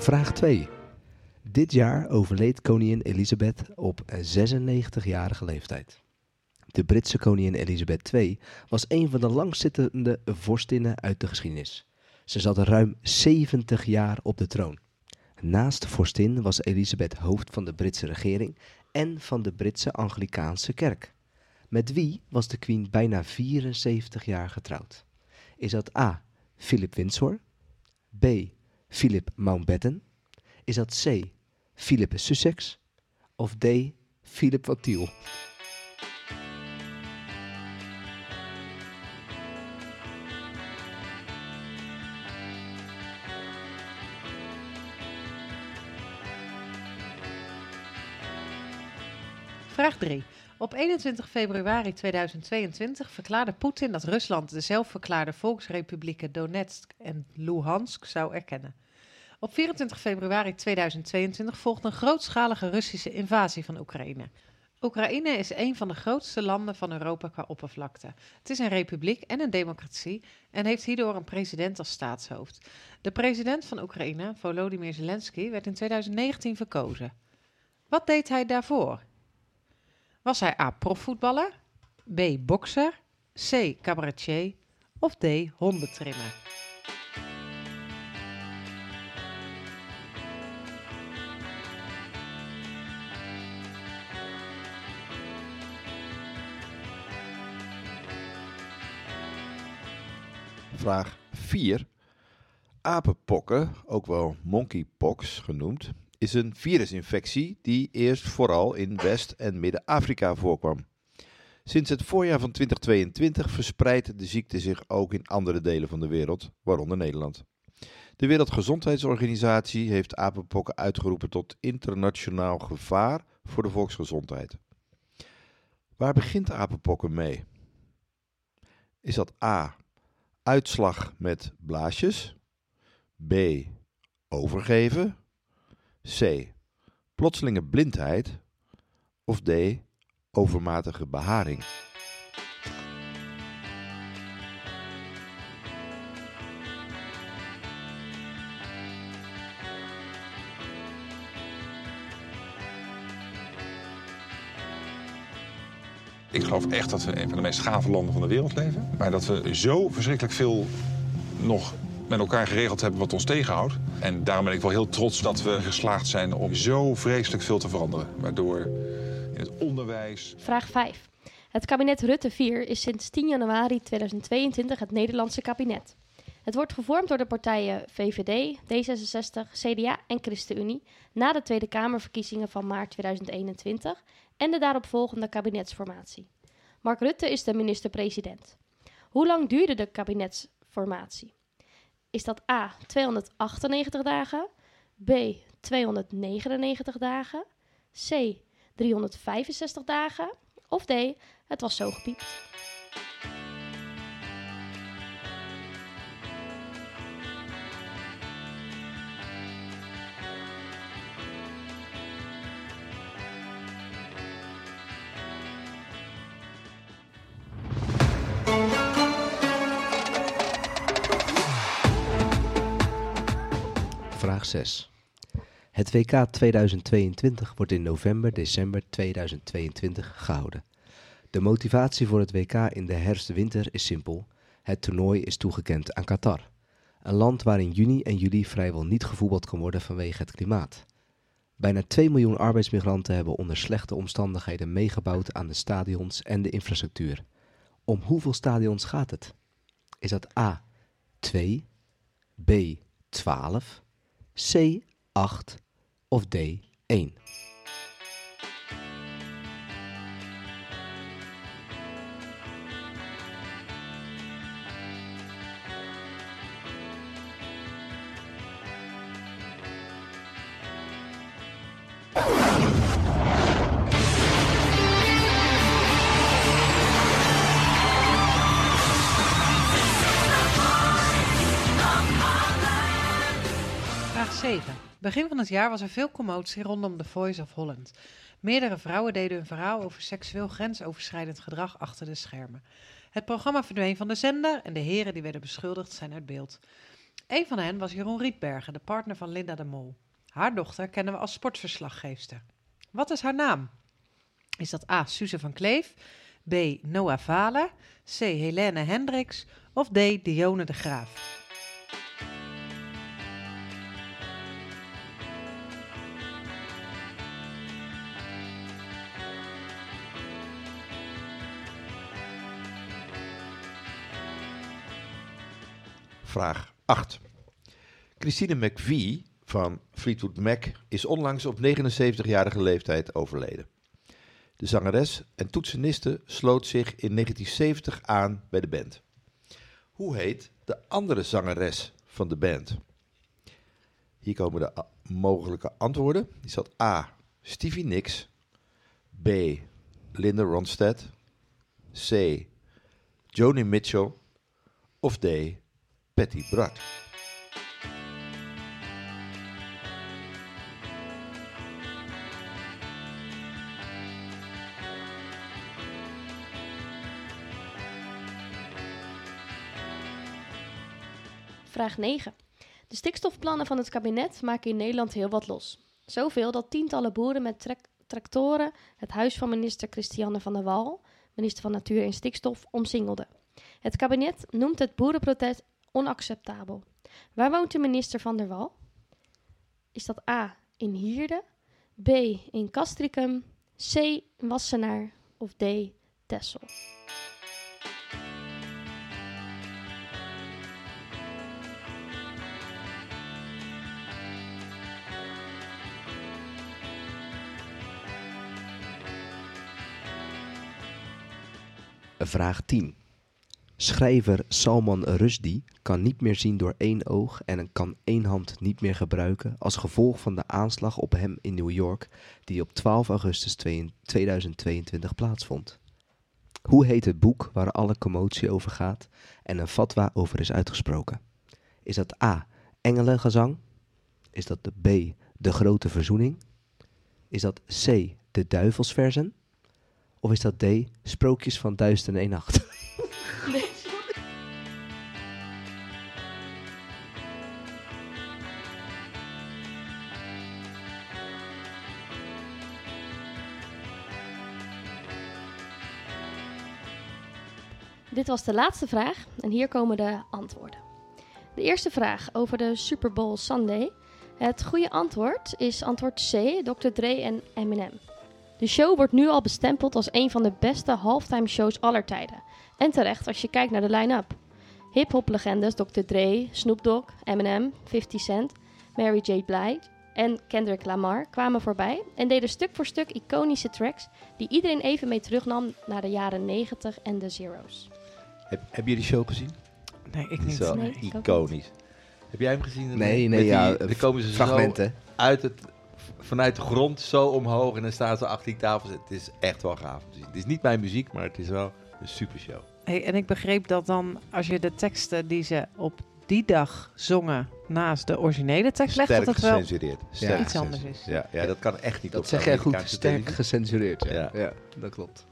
Vraag 2. Dit jaar overleed koningin Elisabeth op 96-jarige leeftijd. De Britse koningin Elisabeth II was een van de langzittende vorstinnen uit de geschiedenis. Ze zat ruim 70 jaar op de troon. Naast vorstin was Elisabeth hoofd van de Britse regering en van de Britse Anglikaanse kerk. Met wie was de queen bijna 74 jaar getrouwd? Is dat A. Philip Windsor, B. Philip Mountbatten? Is dat C. Philip Sussex? Of D. Philip van Tiel? Vraag 3. Op 21 februari 2022 verklaarde Poetin dat Rusland de zelfverklaarde volksrepublieken Donetsk en Luhansk zou erkennen. Op 24 februari 2022 volgt een grootschalige Russische invasie van Oekraïne. Oekraïne is een van de grootste landen van Europa qua oppervlakte. Het is een republiek en een democratie en heeft hierdoor een president als staatshoofd. De president van Oekraïne, Volodymyr Zelensky, werd in 2019 verkozen. Wat deed hij daarvoor? Was hij A. profvoetballer, B. bokser, C. cabaretier of D. hondentrimmer? Vraag 4. Apenpokken, ook wel monkeypox genoemd, is een virusinfectie die eerst vooral in West- en Midden-Afrika voorkwam. Sinds het voorjaar van 2022 verspreidt de ziekte zich ook in andere delen van de wereld, waaronder Nederland. De Wereldgezondheidsorganisatie heeft apenpokken uitgeroepen tot internationaal gevaar voor de volksgezondheid. Waar begint apenpokken mee? Is dat A. Uitslag met blaasjes? B. Overgeven? C. Plotselinge blindheid? Of D. Overmatige beharing? Ik geloof echt dat we een van de meest gave landen van de wereld leven. Maar dat we zo verschrikkelijk veel nog met elkaar geregeld hebben wat ons tegenhoudt. En daarom ben ik wel heel trots dat we geslaagd zijn om zo vreselijk veel te veranderen. Waardoor in het onderwijs, Vraag 5. Het kabinet Rutte 4 is sinds 10 januari 2022 het Nederlandse kabinet. Het wordt gevormd door de partijen VVD, D66, CDA en ChristenUnie na de Tweede Kamerverkiezingen van maart 2021 en de daaropvolgende kabinetsformatie. Mark Rutte is de minister-president. Hoe lang duurde de kabinetsformatie? Is dat A 298 dagen, B 299 dagen, C 365 dagen of D het was zo gepiept? Vraag 6. Het WK 2022 wordt in november-december 2022 gehouden. De motivatie voor het WK in de herfst-winter is simpel. Het toernooi is toegekend aan Qatar. Een land waar in juni en juli vrijwel niet gevoetbald kan worden vanwege het klimaat. Bijna 2 miljoen arbeidsmigranten hebben onder slechte omstandigheden meegebouwd aan de stadions en de infrastructuur. Om hoeveel stadions gaat het? Is dat A 2, B 12, C8 of D1. Begin van het jaar was er veel commotie rondom The Voice of Holland. Meerdere vrouwen deden hun verhaal over seksueel grensoverschrijdend gedrag achter de schermen. Het programma verdween van de zender en de heren die werden beschuldigd zijn uit beeld. Een van hen was Jeroen Rietbergen, de partner van Linda de Mol. Haar dochter kennen we als sportverslaggeefster. Wat is haar naam? Is dat A. Suze van Kleef, B. Noah Valen, C. Helene Hendricks of D. Dione de Graaf? Vraag 8. Christine McVie van Fleetwood Mac is onlangs op 79-jarige leeftijd overleden. De zangeres en toetseniste sloot zich in 1970 aan bij de band. Hoe heet de andere zangeres van de band? Hier komen de mogelijke antwoorden. Is dat A. Stevie Nicks, B. Linda Ronstadt, C. Joni Mitchell of D. Patty Bart? Vraag 9. De stikstofplannen van het kabinet maken in Nederland heel wat los. Zoveel dat tientallen boeren met tractoren het huis van minister Christiane van der Wal, minister van Natuur en Stikstof, omsingelden. Het kabinet noemt het boerenprotest onacceptabel. Waar woont de minister van der Wal? Is dat A in Hierde, B in Castricum, C in Wassenaar of D Texel? Vraag 10. Schrijver Salman Rushdie kan niet meer zien door één oog en kan één hand niet meer gebruiken als gevolg van de aanslag op hem in New York die op 12 augustus 2022 plaatsvond. Hoe heet het boek waar alle commotie over gaat en een fatwa over is uitgesproken? Is dat A. Engelengezang? Is dat de B. De Grote Verzoening? Is dat C. De Duivelsversen? Of is dat D. Sprookjes van Duizend en Nacht? Dit was de laatste vraag en hier komen de antwoorden. De eerste vraag over de Super Bowl Sunday. Het goede antwoord is antwoord C, Dr. Dre en Eminem. De show wordt nu al bestempeld als een van de beste halftime shows aller tijden. En terecht als je kijkt naar de line-up. Hip-hop legendes Dr. Dre, Snoop Dogg, Eminem, 50 Cent, Mary J. Blige en Kendrick Lamar kwamen voorbij en deden stuk voor stuk iconische tracks die iedereen even mee terugnam naar de jaren 90 en de zeros. Heb, heb je die show gezien? Nee, ik niet. Nee, ook iconisch. Heb jij hem gezien? Nee, nee, Met die- ja, Dan komen ze fragmenten. zo uit het, vanuit de grond zo omhoog en dan staan ze achter die tafels. Het is echt wel gaaf om te zien. Het is niet mijn muziek, maar het is wel een super show. Hey, en ik begreep dat dan, als je de teksten die ze op die dag zongen naast de originele tekst legt, dat Sterk het wel gecensureerd. Sterk iets anders gecensureerd. is. Ja, ja, dat kan echt niet Dat op zeg jij goed, sterk gecensureerd. Ja. Ja. ja, dat klopt.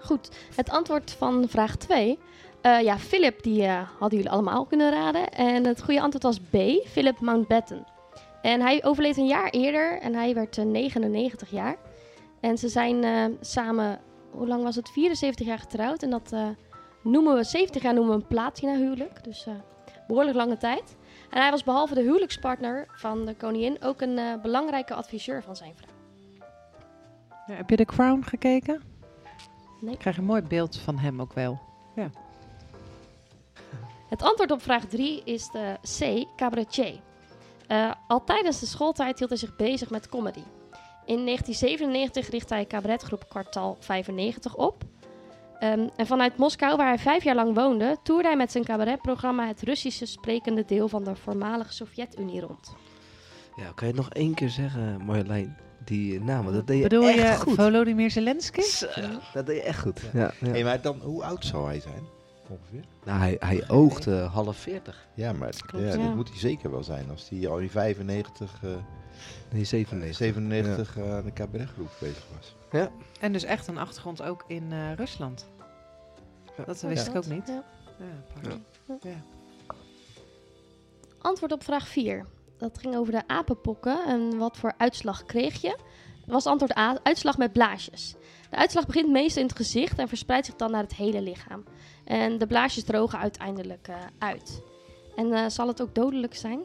Goed, het antwoord van vraag 2. Eh, ja, Philip, die eh, hadden jullie allemaal kunnen raden. En het goede antwoord was B, Philip Mountbatten. En hij overleed een jaar eerder en hij werd eh, 99 jaar. En ze zijn eh, samen, hoe lang was het? 74 jaar getrouwd. En dat eh, noemen we, 70 jaar noemen we een platina huwelijk. Dus eh, behoorlijk lange tijd. En hij was behalve de huwelijkspartner van de koningin ook een eh, belangrijke adviseur van zijn vrouw. Ja, heb je The Crown gekeken? Nee. Ik krijg een mooi beeld van hem ook wel. Ja. Het antwoord op vraag 3 is de C, cabaretier. Eh, al tijdens de schooltijd hield hij zich bezig met comedy. In 1997 richtte hij cabaretgroep Kwartal 95 op. Ehm, en vanuit Moskou, waar hij vijf jaar lang woonde, toerde hij met zijn cabaretprogramma het Russische sprekende deel van de voormalige Sovjet-Unie rond. Ja, kan je het nog één keer zeggen, Marjolein? Die naam, want dat deed je echt je goed. Volodymyr Zelensky? Dat deed je echt goed. Ja. Ja, Hey, maar dan, hoe oud zou hij zijn? Ongeveer? Nou, hij, hij oogde half 40. Ja, maar Klopt, ja, ja. dat moet hij zeker wel zijn. Als hij al in 95, eh, Nee, 97. 97 eh, aan de cabaretgroep bezig was. Ja. En dus echt een achtergrond ook in eh, Rusland. Dat wist ik ook niet. Ja. Ja, apart. Ja. Antwoord op vraag 4. Dat ging over de apenpokken en wat voor uitslag kreeg je? Was antwoord A, uitslag met blaasjes. De uitslag begint meestal in het gezicht en verspreidt zich dan naar het hele lichaam. En de blaasjes drogen uiteindelijk eh, uit. En eh, zal het ook dodelijk zijn?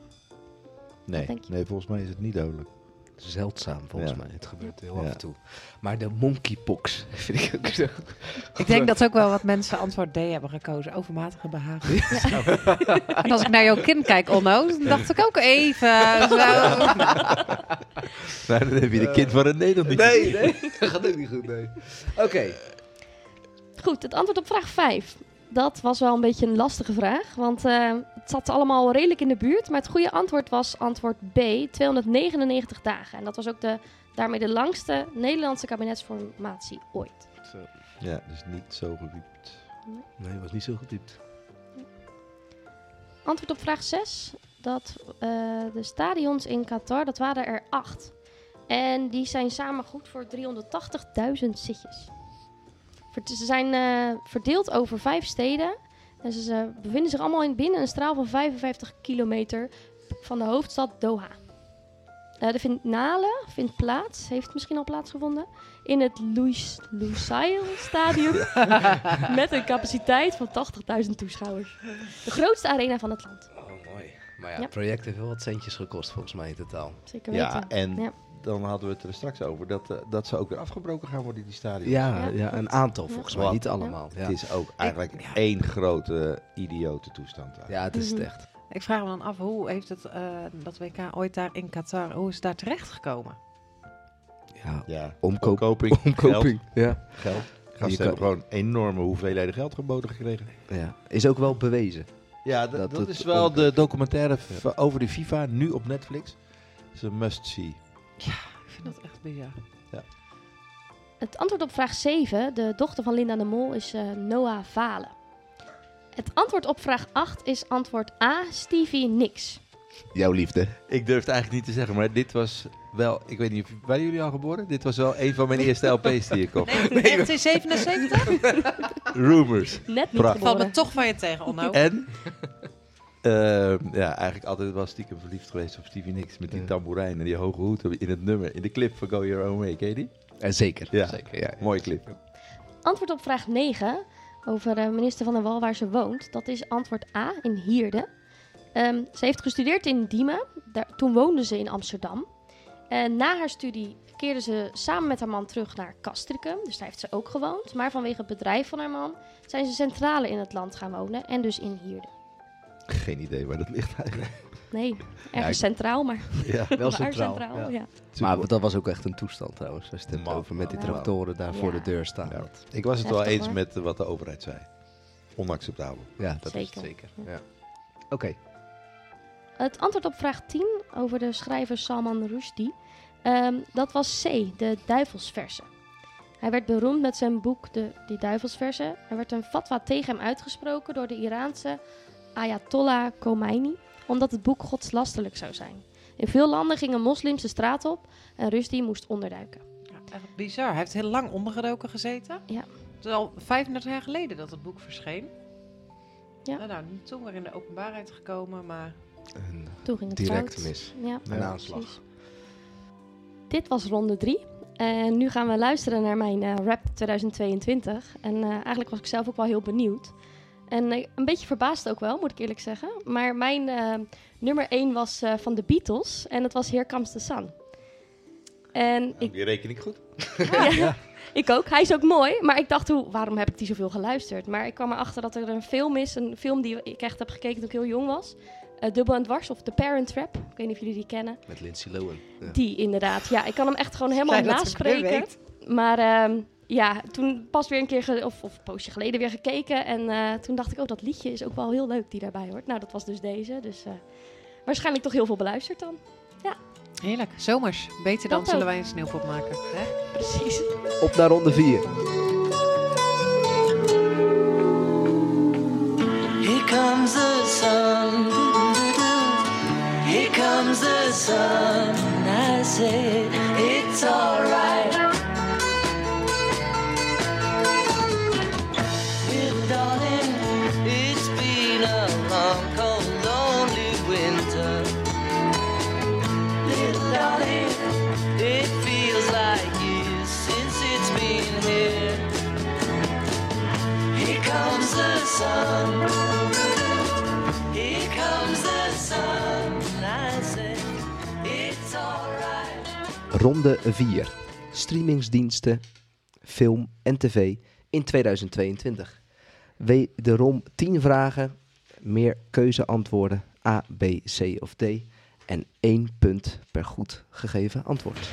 Nee, nee, volgens mij is het niet dodelijk. Zeldzaam, volgens Ja. mij. Het gebeurt heel Ja. af en toe. Maar de monkeypox vind ik ook zo. Ik denk dat ook wel wat mensen antwoord D hebben gekozen. Overmatige behagen. en als ik naar jouw kind kijk, Onno, dan dacht ik ook even zo. Nou, dan heb je de kind van nog niet Nee, gezien. nee, dat gaat ook niet goed, nee. Oké. Goed, het antwoord op vraag 5. Dat was wel een beetje een lastige vraag, want eh, het zat allemaal redelijk in de buurt. Maar het goede antwoord was antwoord B, 299 dagen. En dat was ook de, daarmee de langste Nederlandse kabinetsformatie ooit. Ja, dus niet zo gediept. Nee, het was niet zo gediept. Antwoord op vraag 6. Dat eh, de stadions in Qatar, dat waren er acht. En die zijn samen goed voor 380.000 zitjes. Ze zijn eh, verdeeld over vijf steden. En ze, ze bevinden zich allemaal in binnen een straal van 55 kilometer van de hoofdstad Doha. Eh, de finale vindt plaats, heeft misschien al plaatsgevonden, in het Lusail Stadium. met een capaciteit van 80.000 toeschouwers. De grootste arena van het land. Oh, mooi. Maar ja, Ja. het project heeft wel wat centjes gekost, volgens mij in totaal. Zeker weten. Ja, en Ja. Dan hadden we het er straks over dat, eh, dat ze ook weer afgebroken gaan worden, die stadions. Ja, ja, een aantal volgens mij, niet allemaal. Ja, Het is ook eigenlijk één grote idiote toestand. daar. ja het is het Mhm. echt. Ik vraag me dan af, hoe heeft het, eh, dat WK ooit daar in Qatar, hoe is het daar terecht gekomen? Ja, Ja, Omkoop- omkoping, omkoping, ja. geld. Gasten hebben gewoon enorme hoveelheden geld geboden gekregen. ja. Is ook wel bewezen. Ja, dat, Dat dat het is wel de documentaire over de FIFA, nu op Netflix. Is een must-see. Ik vind dat echt bizar. Het antwoord op vraag 7, de dochter van Linda de Mol, is eh, Noah Valen. Het antwoord op vraag 8 is antwoord A, Stevie Nicks. Jouw liefde. Ik durf het eigenlijk niet te zeggen, maar dit was wel... Ik weet niet, of- waren jullie al geboren? Dit was wel een van mijn eerste LP's die ik kocht. 1977? Rumors. Net niet Valt me toch van je tegen, Onno. En eh, ja, eigenlijk altijd wel stiekem verliefd geweest op Stevie Nicks met die tamboerijn en die hoge hoed in het nummer, in de clip van Go Your Own Way. Ken je die? Eh, zeker, Ja, zeker, ja. mooie clip. Antwoord op vraag 9 over eh, minister Van der Wal waar ze woont. Dat is antwoord A in Hierde. Ehm, ze heeft gestudeerd in Diemen. Daar, toen woonde ze in Amsterdam. En na haar studie keerde ze samen met haar man terug naar Castricum. Dus daar heeft ze ook gewoond. Maar vanwege het bedrijf van haar man zijn ze centraler in het land gaan wonen. En dus in Hierde. Geen idee waar dat ligt eigenlijk. Nee, ergens centraal, maar Ja, Wel centraal. centraal, ja. Maar dat was ook echt een toestand trouwens. Als je het over met die tractoren daar voor de deur staan. Ik was het wel Heftig, eens hoor. met wat de overheid zei. Onacceptabel. Ja, dat is Zeker. het zeker. Ja. Oké. Het antwoord op vraag 10 over de schrijver Salman Rushdie, ehm, dat was C, de duivelsversen. Hij werd beroemd met zijn boek de, Die Duivelsversen. Er werd een fatwa tegen hem uitgesproken door de Iraanse Ayatollah Khomeini, omdat het boek godslasterlijk zou zijn. In veel landen gingen moslims de straat op en Rushdie moest onderduiken. Ja, echt bizar. Hij heeft heel lang ondergedoken gezeten. Ja. Het is al 35 jaar geleden dat het boek verscheen. Ja. Nou, nou, toen weer in de openbaarheid gekomen, maar... Toen ging het Direct fout. mis. Ja, Een ja, aanslag. precies. Dit was ronde 3. En nu gaan we luisteren naar mijn eh, rap 2022. En eh, eigenlijk was ik zelf ook wel heel benieuwd. En eh, een beetje verbaasd ook wel, moet ik eerlijk zeggen. Maar mijn eh, nummer 1 was eh, van de Beatles. En dat was Here Comes the Sun. En ik, Die reken ik goed. ja, ik ook. Hij is ook mooi. Maar ik dacht, hoe, waarom heb ik die zoveel geluisterd? Maar ik kwam erachter dat er een film is. Een film die ik echt heb gekeken toen ik heel jong was. Eh, Dubbel en Dwars of The Parent Trap. Ik weet niet of jullie die kennen. Met Lindsay Lohan. Ja. Die inderdaad. Ja, ik kan hem echt gewoon helemaal naspreken. Maar ehm, ja, toen pas weer een keer, ge- of, of een poosje geleden weer gekeken. En eh, toen dacht ik, oh, dat liedje is ook wel heel leuk die daarbij hoort. Nou, dat was dus deze. Dus eh, waarschijnlijk toch heel veel beluisterd dan. Ja, Heerlijk. Zomers. Beter dan Dat zullen ook. wij een sneeuwpop maken. Hè? precies. Op naar ronde 4. Here comes the sun. Here comes the sun. I said, it's alright. Ronde 4. Streamingsdiensten, film en tv in 2022. Wederom 10 vragen, meer keuzeantwoorden A, B, C of D en 1 punt per goed gegeven antwoord.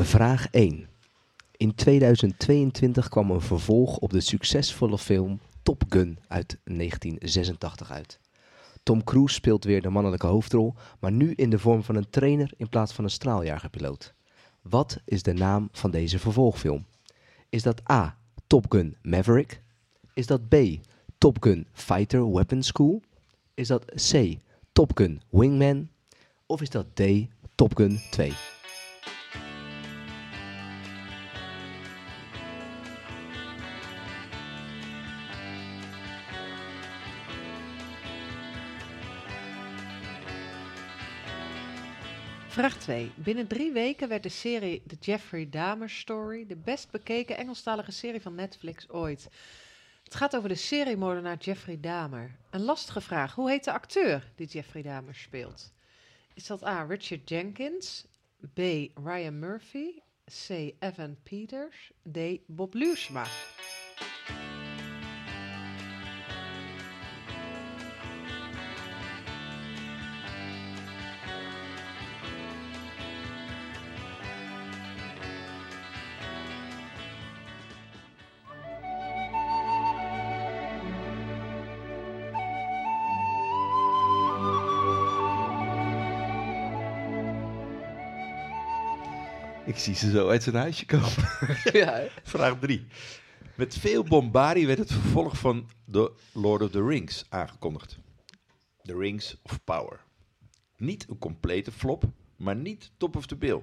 Vraag 1. In 2022 kwam een vervolg op de succesvolle film Top Gun uit 1986 uit. Tom Cruise speelt weer de mannelijke hoofdrol, maar nu in de vorm van een trainer in plaats van een straaljagerpiloot. Wat is de naam van deze vervolgfilm? Is dat A. Top Gun Maverick? Is dat B. Top Gun Fighter Weapon School? Is dat C. Top Gun Wingman? Of is dat D. Top Gun 2? Vraag 2. Binnen drie weken werd de serie The Jeffrey Dahmer Story de best bekeken Engelstalige serie van Netflix ooit. Het gaat over de seriemoordenaar Jeffrey Dahmer. Een lastige vraag. Hoe heet de acteur die Jeffrey Dahmer speelt? Is dat A. Richard Jenkins, B. Ryan Murphy, C. Evan Peters, D. Bob Luursma? Ik zie ze zo uit zijn huisje komen. Ja, hè? Vraag 3. Met veel bombardie werd het vervolg van The Lord of the Rings aangekondigd. The Rings of Power. Niet een complete flop, maar niet top of the bill.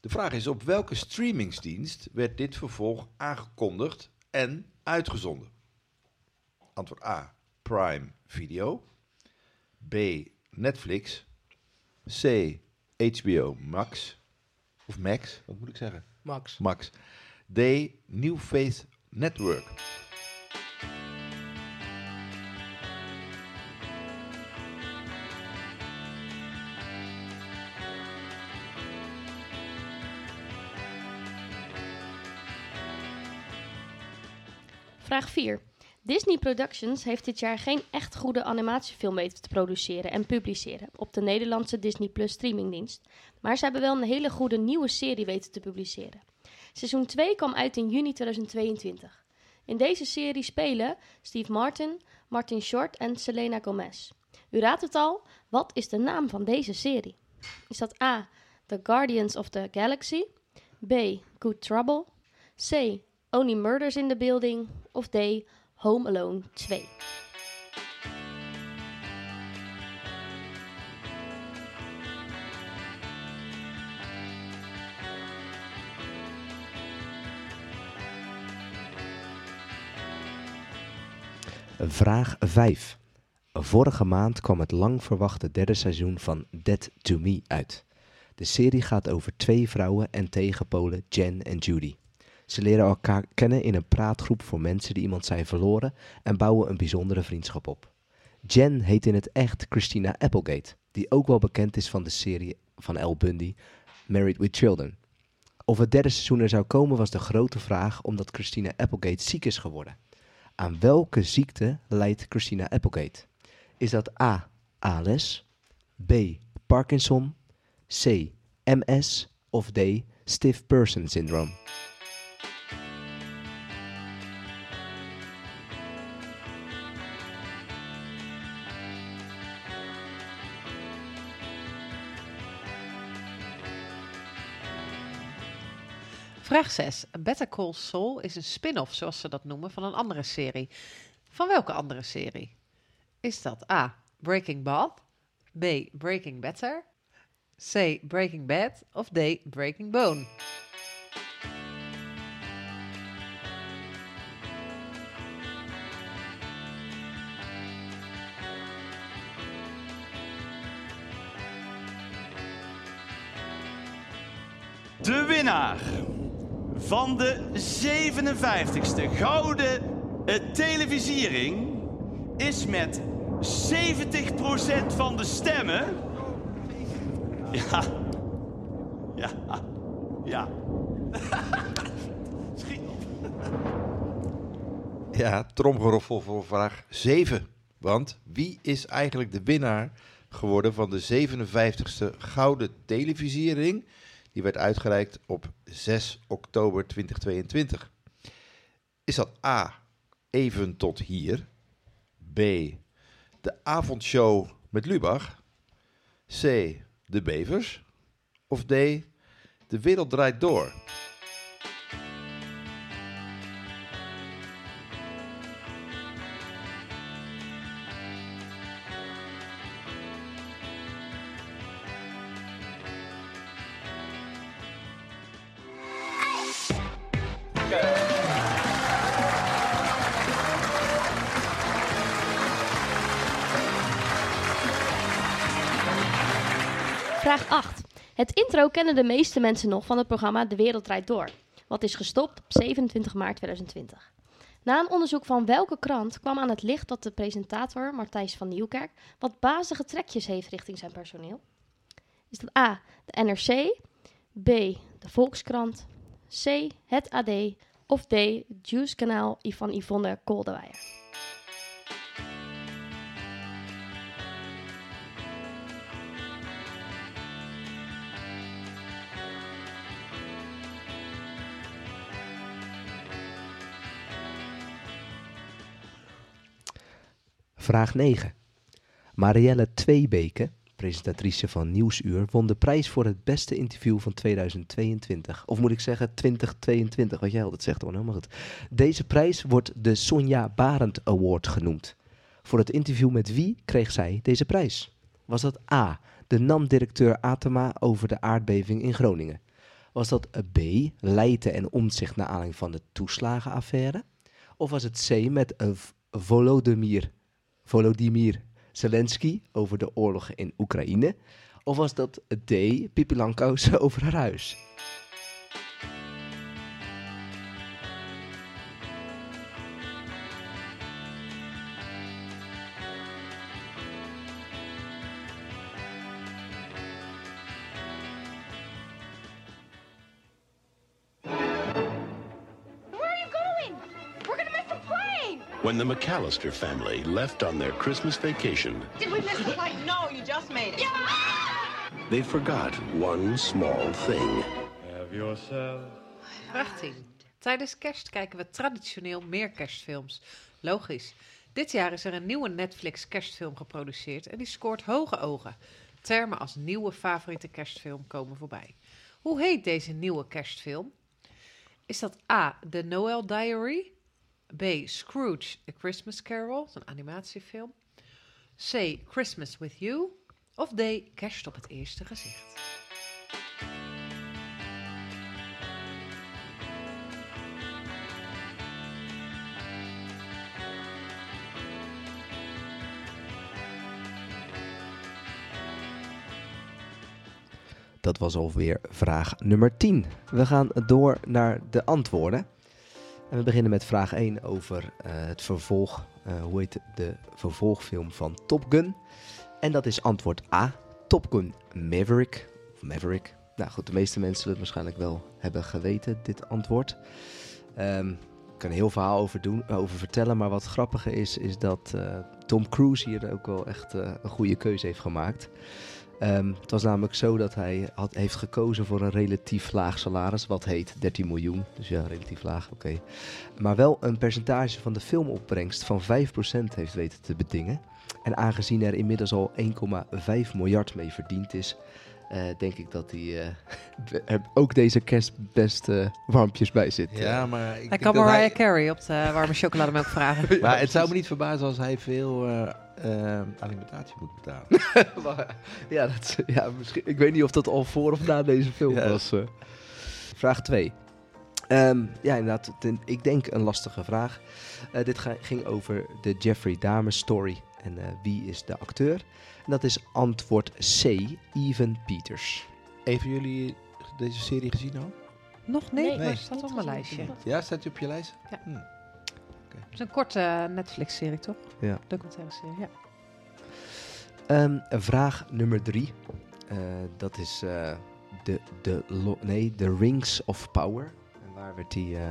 De vraag is op welke streamingsdienst werd dit vervolg aangekondigd en uitgezonden? Antwoord A. Prime Video. B. Netflix. C. HBO Max. Of Max, wat moet ik zeggen? Max. Max. D. New Faith Network. Vraag 4. Disney Productions heeft dit jaar geen echt goede animatiefilm weten te produceren en publiceren op de Nederlandse Disney Plus streamingdienst. Maar ze hebben wel een hele goede nieuwe serie weten te publiceren. Seizoen 2 kwam uit in juni 2022. In deze serie spelen Steve Martin, Martin Short en Selena Gomez. U raadt het al, wat is de naam van deze serie? Is dat A. The Guardians of the Galaxy? B. Good Trouble? C. Only Murders in the Building? Of D. Home Alone 2? Vraag 5. Vorige maand kwam het lang verwachte derde seizoen van Dead to Me uit. De serie gaat over twee vrouwen en tegenpolen Jen en Judy. Ze leren elkaar kennen in een praatgroep voor mensen die iemand zijn verloren en bouwen een bijzondere vriendschap op. Jen heet in het echt Christina Applegate, die ook wel bekend is van de serie van Al Bundy, Married with Children. Of het derde seizoen er zou komen was de grote vraag omdat Christina Applegate ziek is geworden. Aan welke ziekte lijdt Christina Applegate? Is dat A. ALS, B. Parkinson, C. MS of D. Stiff Person Syndrome? Vraag 6. Better Call Saul is een spin-off, zoals ze dat noemen, van een andere serie. Van welke andere serie? Is dat A. Breaking Bad, B. Breaking Better, C. Breaking Bad of D. Breaking Bone? De winnaar van de 57ste Gouden eh, Televisiering is met 70% van de stemmen. Ja. Ja. Ja. Ja, tromgeroffel voor vraag 7. Want wie is eigenlijk de winnaar geworden van de 57ste Gouden Televisiering? Die werd uitgereikt op 6 oktober 2022. Is dat A, even tot hier? B, de avondshow met Lubach? C, de bevers? Of D, de wereld draait door? Kennen de meeste mensen nog van het programma De Wereld Draait Door, wat is gestopt op 27 maart 2020. Na een onderzoek van welke krant kwam aan het licht dat de presentator, Martijs van Nieuwkerk, wat bazige trekjes heeft richting zijn personeel? Is dat A, de NRC, B, de Volkskrant, C, het AD of D, Juice Kanaal van Yvonne Koldewijer? Vraag 9. Marielle Tweebeke presentatrice van Nieuwsuur, won de prijs voor het beste interview van 2022. Of moet ik zeggen 2022, wat jij altijd zegt, hoor. Maar goed. Deze prijs wordt de Sonja Barend Award genoemd. Voor het interview met wie kreeg zij deze prijs? Was dat A, de NAM-directeur Atema over de aardbeving in Groningen? Was dat B, Leijten en omzicht naar aanleiding van de toeslagenaffaire? Of was het C met Volodymyr, Volodymyr Zelensky over de oorlog in Oekraïne? Of was dat D, Pippi over haar huis? When the McAllister family left on their Christmas vacation, Did we miss the flight? No, you just made it. they forgot one small thing. Have yourself Vraag 10. Tijdens kerst kijken we traditioneel meer kerstfilms. Logisch. Dit jaar is er een nieuwe Netflix kerstfilm geproduceerd en die scoort hoge ogen. Termen als nieuwe favoriete kerstfilm komen voorbij. Hoe heet deze nieuwe kerstfilm? Is dat A. The Noel Diary? B. Scrooge, A Christmas Carol, een animatiefilm. C. Christmas with You? Of D. Kerst op het eerste gezicht? Dat was alweer vraag nummer 10. We gaan door naar de antwoorden. En we beginnen met vraag 1 over eh, het vervolg. eh, hoe heet de vervolgfilm van Top Gun? En dat is antwoord A. Top Gun Maverick. Of Maverick. Nou goed, de meeste mensen zullen het waarschijnlijk wel hebben geweten, dit antwoord. Ehm, ik kan er heel verhaal over, doen, over vertellen, maar wat grappiger is, is dat eh, Tom Cruise hier ook wel echt een goede keuze heeft gemaakt. Ehm, het was namelijk zo dat hij had, heeft gekozen voor een relatief laag salaris, wat heet 13 miljoen. Dus ja, relatief laag, oké. Maar wel een percentage van de filmopbrengst van 5% heeft weten te bedingen. En aangezien er inmiddels al 1,5 miljard mee verdiend is, eh, denk ik dat hij eh, er ook deze kerst best eh, warmpjes bij zit. Ja, maar ik Hij kan Mariah hij- Carey op de warme chocolademelk vragen. Maar het zou me niet verbazen als hij veel eh, eh, alimentatie moet betalen. Ja, dat, ja misschien, ik weet niet of dat al voor of na deze film Ja. was. eh. Vraag 2. Ehm, ja, inderdaad. ten- ik denk een lastige vraag. Eh, dit ga- ging over de Jeffrey Dahmer story. En eh, wie is de acteur? En dat is antwoord C. Evan Peters. Een van jullie deze serie gezien al? Nog niet, Nee. maar het staat op mijn lijstje. Ja, staat hij op je lijst? Ja. Hm. Het is een korte eh, Netflix-serie, toch? Ja. Documentaire serie, ja. Ehm, vraag nummer drie. Eh, dat is eh, de, de, lo- nee, The Rings of Power. En waar werd die eh,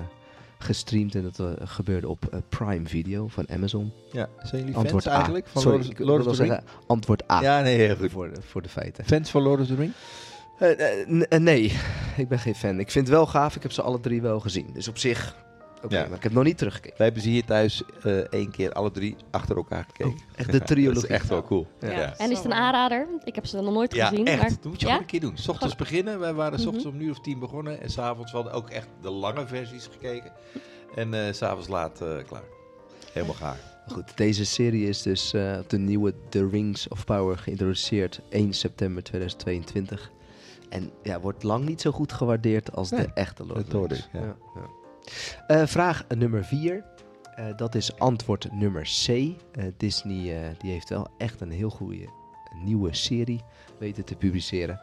gestreamd? En dat gebeurde op Prime Video van Amazon. Ja, zijn jullie Antwoord fans A. eigenlijk van Sorry, Lord of- ik Lord wil of the zeggen antwoord A. Ja, nee, heel goed. Voor de, voor de feiten. Fans van Lord of the Ring? N- nee, ik ben geen fan. Ik vind het wel gaaf. Ik heb ze alle drie wel gezien. Dus op zich, Ja. maar ik heb nog niet teruggekeken. Wij hebben ze hier thuis eh één keer alle drie achter elkaar gekeken. Oh, echt de dat trilogie. is echt wel cool. Ja. Ja, En is het een aanrader? Ik heb ze nog nooit Ja, gezien. echt. Maar, Dat moet je ja? gewoon een keer doen. S ochtends beginnen. Wij waren s Mhm. ochtends om een uur of tien begonnen. En s'avonds hadden we ook echt de lange versies gekeken. En eh, s s'avonds laat eh, klaar. Helemaal gaar. Goed, deze serie is dus eh, op de nieuwe The Rings of Power geïntroduceerd 1 september 2022. En ja, wordt lang niet zo goed gewaardeerd als Nee, de echte Lord of dat the hoorde Rings. ik, ja. Ja, Eh, vraag nummer 4. dat is antwoord nummer C. Eh, Disney eh, die heeft wel echt een heel goede nieuwe serie weten te publiceren.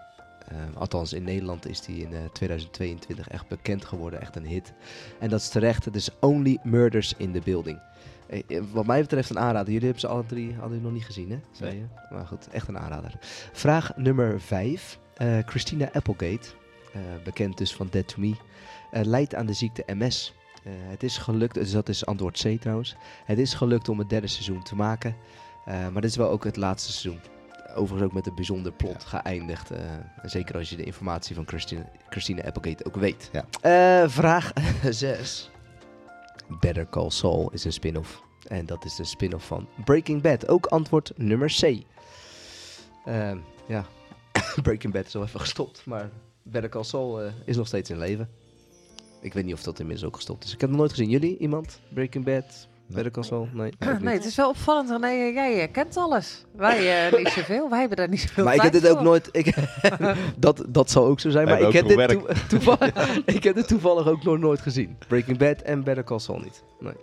Eh, althans, in Nederland is die in eh, 2022 echt bekend geworden. Echt een hit. En dat is terecht. Het is Only Murders in the Building. Eh, eh, Wat mij betreft een aanrader. Jullie hebben ze alle drie hadden jullie nog niet gezien, hè? Zei je? Maar goed, echt een aanrader. Vraag nummer 5. Christina Applegate, eh, bekend dus van Dead to Me, eh, lijdt aan de ziekte MS. Eh, het is gelukt, dus dat is antwoord C trouwens. Het is gelukt om het derde seizoen te maken. eh, maar dit is wel ook het laatste seizoen. Overigens ook met een bijzonder plot geëindigd. zeker als je de informatie van Christina Applegate ook weet. Eh, vraag 6. Better Call Saul is een spin-off. En dat is de spin-off van Breaking Bad. Ook antwoord nummer C. Ehm, ja, Breaking Bad is al even gestopt, maar Better Call Saul is nog steeds in leven. Ik weet niet of dat inmiddels ook gestopt is. Ik heb nog nooit gezien. Jullie? Iemand? Breaking Bad? Better Call Saul? Nee. Nee, het is wel opvallend. René, jij eh, kent alles. Wij eh, niet zoveel. Wij hebben daar niet zoveel Maar ik heb dit ook nooit. Ik, dat, dat zal ook zo zijn. Wij Maar ik heb, dit toevallig, ik heb dit toevallig ook nog nooit gezien. Breaking Bad en Better Call Saul niet. Nee.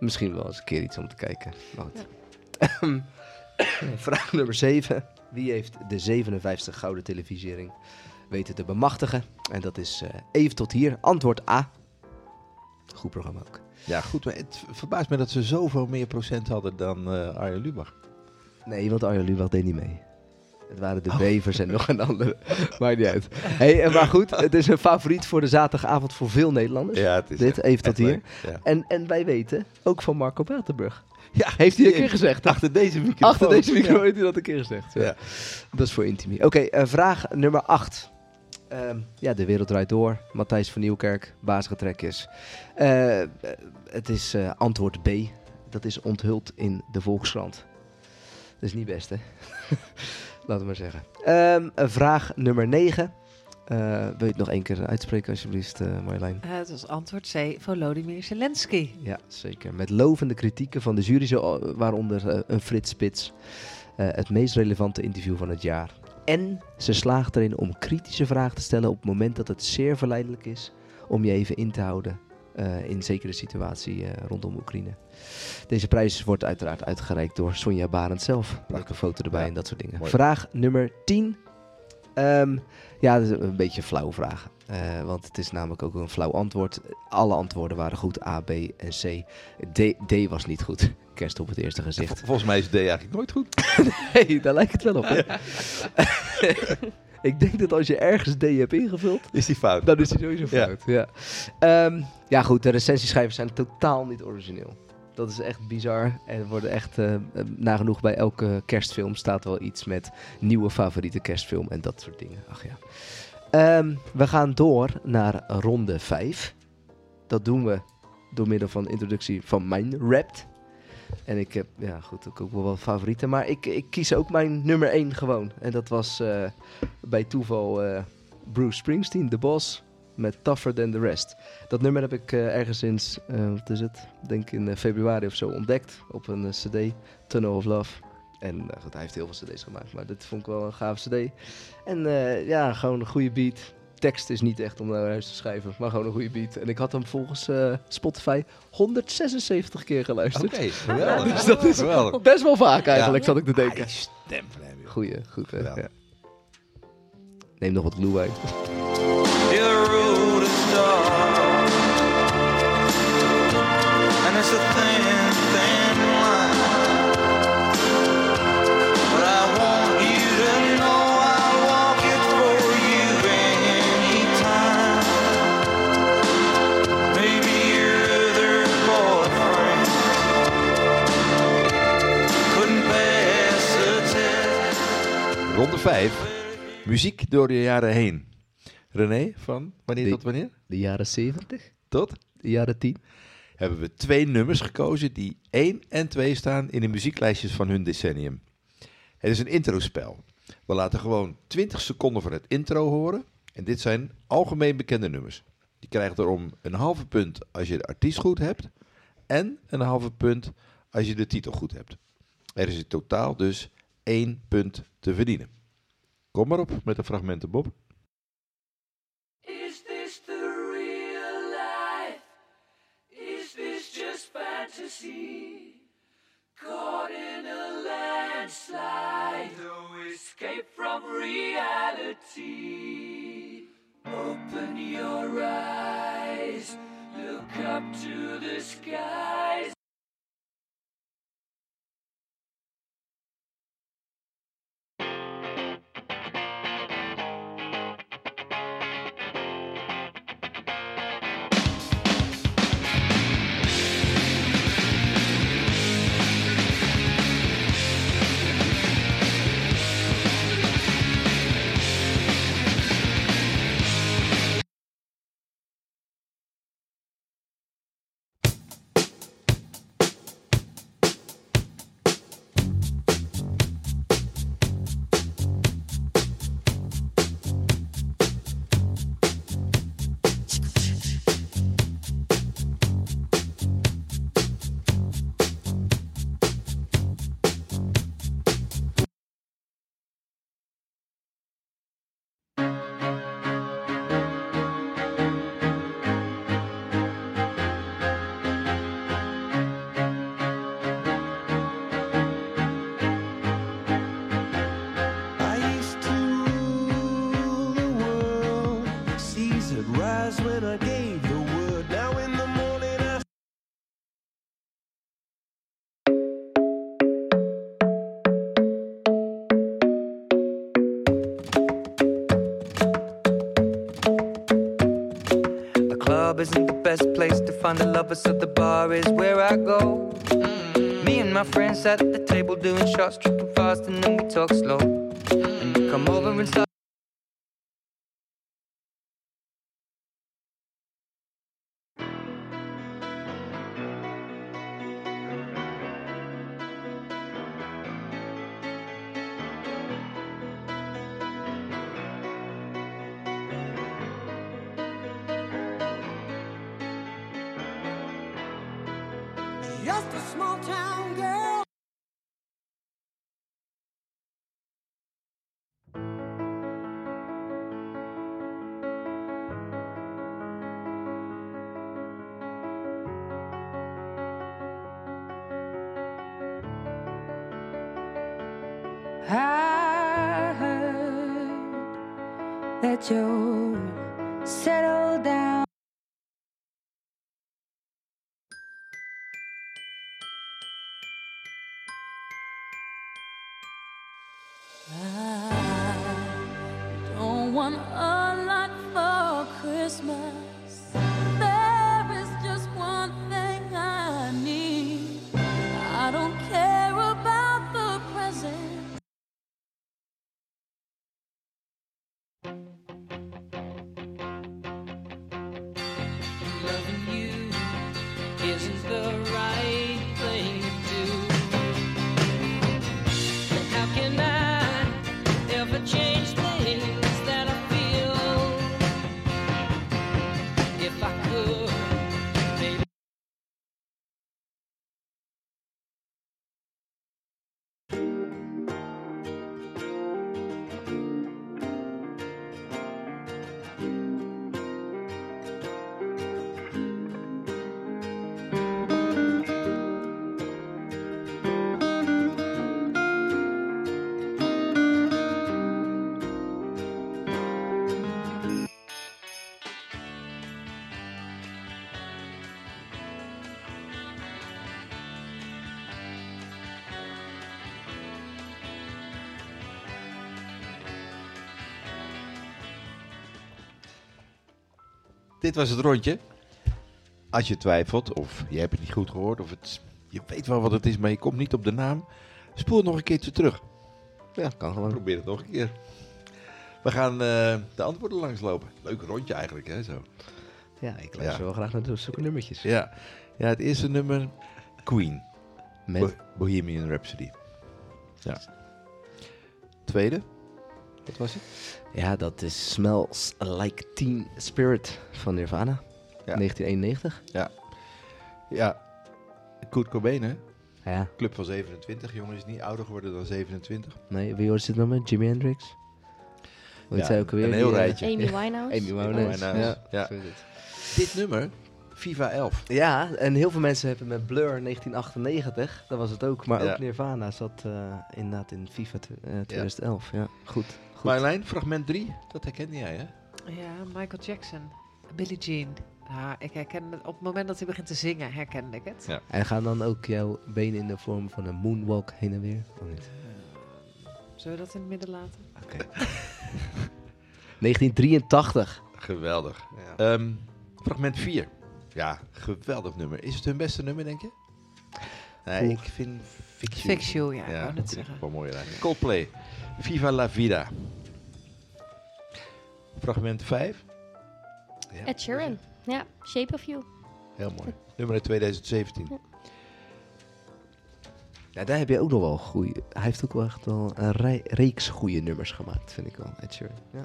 Misschien wel eens een keer iets om te kijken. Goed. Vraag nummer 7. Wie heeft de 57 gouden televisiering weten te bemachtigen? En dat is eh, even tot hier. Antwoord A. Goed programma ook. Ja, goed. Maar het verbaast me dat ze zoveel meer procent hadden dan eh Arjen Lubach. Nee, want Arjen Lubach deed niet mee. Het waren Oh. de bevers en nog een andere. Maakt niet uit. Hey, en maar goed, het is een favoriet voor de zaterdagavond voor veel Nederlanders. Ja, het is Dit, echt- even tot hier. ja. En, en wij weten, ook van Marco Buitenburg. Ja, heeft hij een keer gezegd. achter deze microfoon. Achter deze microfoon Ja. heeft hij dat een keer gezegd. Ja. Dat is voor Intimi. Oké, eh, vraag nummer 8. Ja, de wereld draait door. Matthijs van Nieuwkerk, basisgetrekjes. Eh eh, het is eh, antwoord B. Dat is onthuld in de Volkskrant. Dat is niet best, hè? Laten we maar zeggen. Ehm, eh, vraag nummer 9. wil je het nog één keer uitspreken, alsjeblieft, eh Marjolein? Eh, het was antwoord C. Volodymyr Zelensky. Ja, zeker. Met lovende kritieken van de jury, zo, eh, waaronder eh, een Frits Spits. eh, het meest relevante interview van het jaar. En ze slaagt erin om kritische vragen te stellen op het moment dat het zeer verleidelijk is om je even in te houden eh, in zekere situatie eh, rondom Oekraïne. Deze prijs wordt uiteraard uitgereikt door Sonja Barend zelf. Leuke foto erbij Ja, en dat soort dingen. mooi. Vraag nummer 10. Ehm, ja, dat is een beetje een flauwe vraag. Eh, want het is namelijk ook een flauw antwoord. Alle antwoorden waren goed, A, B en C. D, D was niet goed. Kerst op het eerste gezicht. Volgens mij is D eigenlijk nooit goed. nee, daar lijkt het wel op. Ik denk dat als je ergens D hebt ingevuld, Is die fout? dan is die sowieso Ja. fout. Ja, Ehm, ja goed, de recensieschrijvers zijn totaal niet origineel. Dat is echt bizar. En er worden echt, eh, eh, nagenoeg bij elke kerstfilm staat wel iets met nieuwe favoriete kerstfilm en dat soort dingen. Ach ja. Ehm, we gaan door naar ronde 5. Dat doen we door middel van de introductie van mijn Rapt. En ik heb, ja goed, ook wel wat favorieten. Maar ik, ik kies ook mijn nummer 1 gewoon. En dat was eh, bij toeval eh, Bruce Springsteen, The Boss, met Tougher Than The Rest. Dat nummer heb ik eh, ergens sinds, wat is het, denk in februari of zo ontdekt op een cd, Tunnel of Love. En eh, goed, hij heeft heel veel cd's gemaakt, maar dit vond ik wel een gave cd. En eh, ja, gewoon een goede beat. Tekst is niet echt om naar huis te schrijven, maar gewoon een goede beat. En ik had hem volgens eh, Spotify 176 keer geluisterd. Oké, geweldig. dus dat is Geweldig. best wel vaak eigenlijk, Ja. zat ik te denken. Stem van hem, joh. Goeie, goed. hè, ja. Neem nog wat glue uit. Ronde 5. Muziek door de jaren heen. René, van wanneer De- tot wanneer? De jaren 70? Tot? De jaren 10? Hebben we twee nummers gekozen die 1 en 2 staan in de muzieklijstjes van hun decennium. Het is een introspel. We laten gewoon 20 seconden van het intro horen. En dit zijn algemeen bekende nummers. Je krijgt erom een halve punt als je de artiest goed hebt. En een halve punt als je de titel goed hebt. Er is in totaal dus één punt te verdienen. Kom maar op met de fragmenten, Bob. Is this the real life? Is this just fantasy? Caught in a landslide, no escape from reality. Open your eyes, look up to the skies. At the table doing shots, tripping fast, and then we talk slow. And you come over and start. Dit was het rondje. Als je twijfelt, of je hebt het niet goed gehoord, of het, je weet wel wat het is, maar je komt niet op de naam, spoel het nog een keertje terug. Ja, kan gewoon. Probeer het nog een keer. We gaan eh, de antwoorden langslopen. Leuk rondje eigenlijk, hè? Zo. Ja, ik luister wel graag naar de zulke nummertjes. Ja. ja, het eerste nummer, Queen. Met? Bo- Bohemian Rhapsody. Ja. Tweede, wat was het? Ja, dat is Smells Like Teen Spirit van Nirvana. 1991. Ja. Ja. Kurt Cobain, hè? Ja. Club van 27. Jongen is niet ouder geworden dan 27. Nee, wie was dit nummer? Jimi Hendrix? Zij ook alweer? Een heel Die, eh, rijtje. Amy Winehouse. Amy Winehouse. Winehouse, Ja. ja. Het. Dit nummer, Viva 11. Ja, en heel veel mensen hebben met Blur 1998, dat was het ook. Maar Ja. ook Nirvana zat eh, inderdaad in FIFA tw- eh, 2011. Ja, goed. Goed. Marjolein, fragment 3. Dat herkende jij, hè? Ja, Michael Jackson. Billie Jean. Ja, ik herken het. Op het moment dat hij begint te zingen, herkende ik het. Ja. En gaan dan ook jouw benen in de vorm van een moonwalk heen en weer? Of niet? Zullen we dat in het midden laten? Oké. 1983. Geweldig. Ehm, fragment 4. Ja, geweldig nummer. Is het hun beste nummer, denk je? Nee, Oeh. ik vind Fix You. Fix You, ja, ik wou vind zeggen. wel mooi rijden. Coldplay. Viva la vida. Fragment 5. Ja, Ed Sheeran. Ja, Shape of You. heel mooi. Nummer uit 2017. Ja, daar heb je ook nog wel goeie. Hij heeft ook wel echt wel een rij- reeks goede nummers gemaakt, vind ik wel. Ed Sheeran. Ja.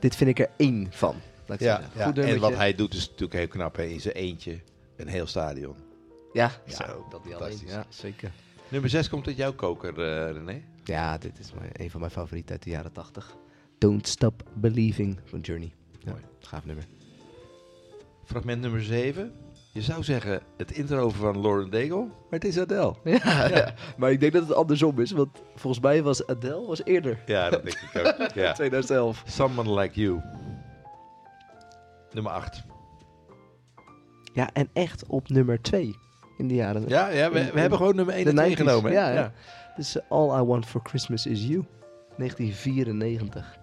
Dit vind ik er één van. Laat ik Ja, zeggen. ja. Goed en wat hij doet is natuurlijk heel knap. Hè? In zijn eentje een heel stadion. Ja, Zo, ja, dat niet alleen. Ja, zeker. Nummer 6 komt uit jouw koker, eh, René. Ja, dit is mijn, een van mijn favorieten uit de jaren 80. Don't Stop Believing van Journey. Ja, Mooi. gaaf nummer. Fragment nummer 7. Je zou zeggen het intro van Lauren Daigle, maar het is Adele. Ja, ja. maar ik denk dat het andersom is, want volgens mij was Adele was eerder. Ja, dat denk ik ook. Ja. 2011. Someone Like You. Nummer 8. Ja, en echt op nummer 2 in de jaren. Ja, ja, we- in- hebben gewoon nummer één en de twee 90s. genomen, hè? Ja, ja. Ja. Dus eh, All I Want for Christmas is You. 1994.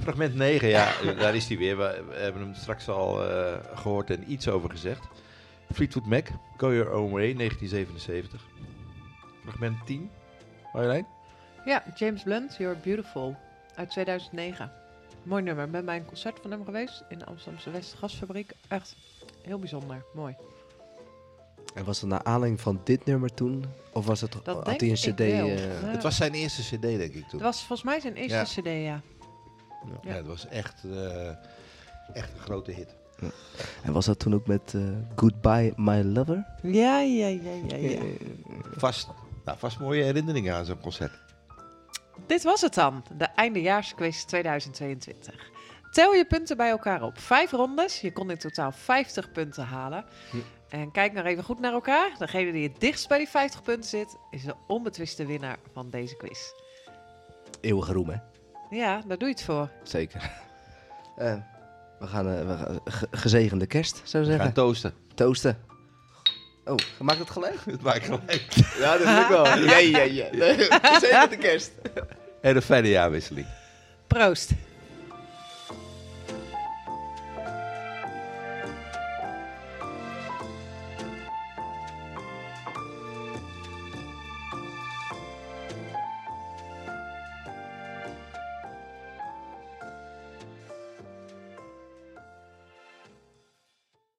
Fragment 9, ja, daar is hij weer. We, we hebben hem straks al eh, gehoord en iets over gezegd. Fleetwood Mac, Go Your Own Way, 1977. Fragment 10, Marjolein? Ja, James Blunt, You're Beautiful, uit 2009. Mooi nummer. Ik ben bij een concert van hem geweest in de Amsterdamse Westgasfabriek. Echt heel bijzonder. Mooi. En was het naar aanleiding van dit nummer toen? Of was het, Dat had hij een cd? eh, Ja. Het was zijn eerste cd, denk ik, toen. Het was volgens mij zijn eerste Ja. cd, ja. Ja, het was echt, eh, echt een grote hit. En was dat toen ook met eh, Goodbye My Lover? Ja, ja, ja, ja, ja. Vast, nou, vast mooie herinneringen aan zo'n concert. Dit was het dan, de eindejaarsquiz 2022. Tel je punten bij elkaar op. Vijf rondes, je kon in totaal 50 punten halen. Hm. En kijk nou even goed naar elkaar. Degene die het dichtst bij die 50 punten zit, is de onbetwiste winnaar van deze quiz. Eeuwige roem, hè? Ja, daar doe je het voor. Zeker. Eh, we gaan, ge- gezegende kerst, zou ik We zeggen. gaan toosten. Toosten. Oh, maakt het gelijk? Het maakt gelijk. Ja, dat lukt wel. Ja, ja, ja. Gezegende kerst. En een fijne jaarwisseling. Proost.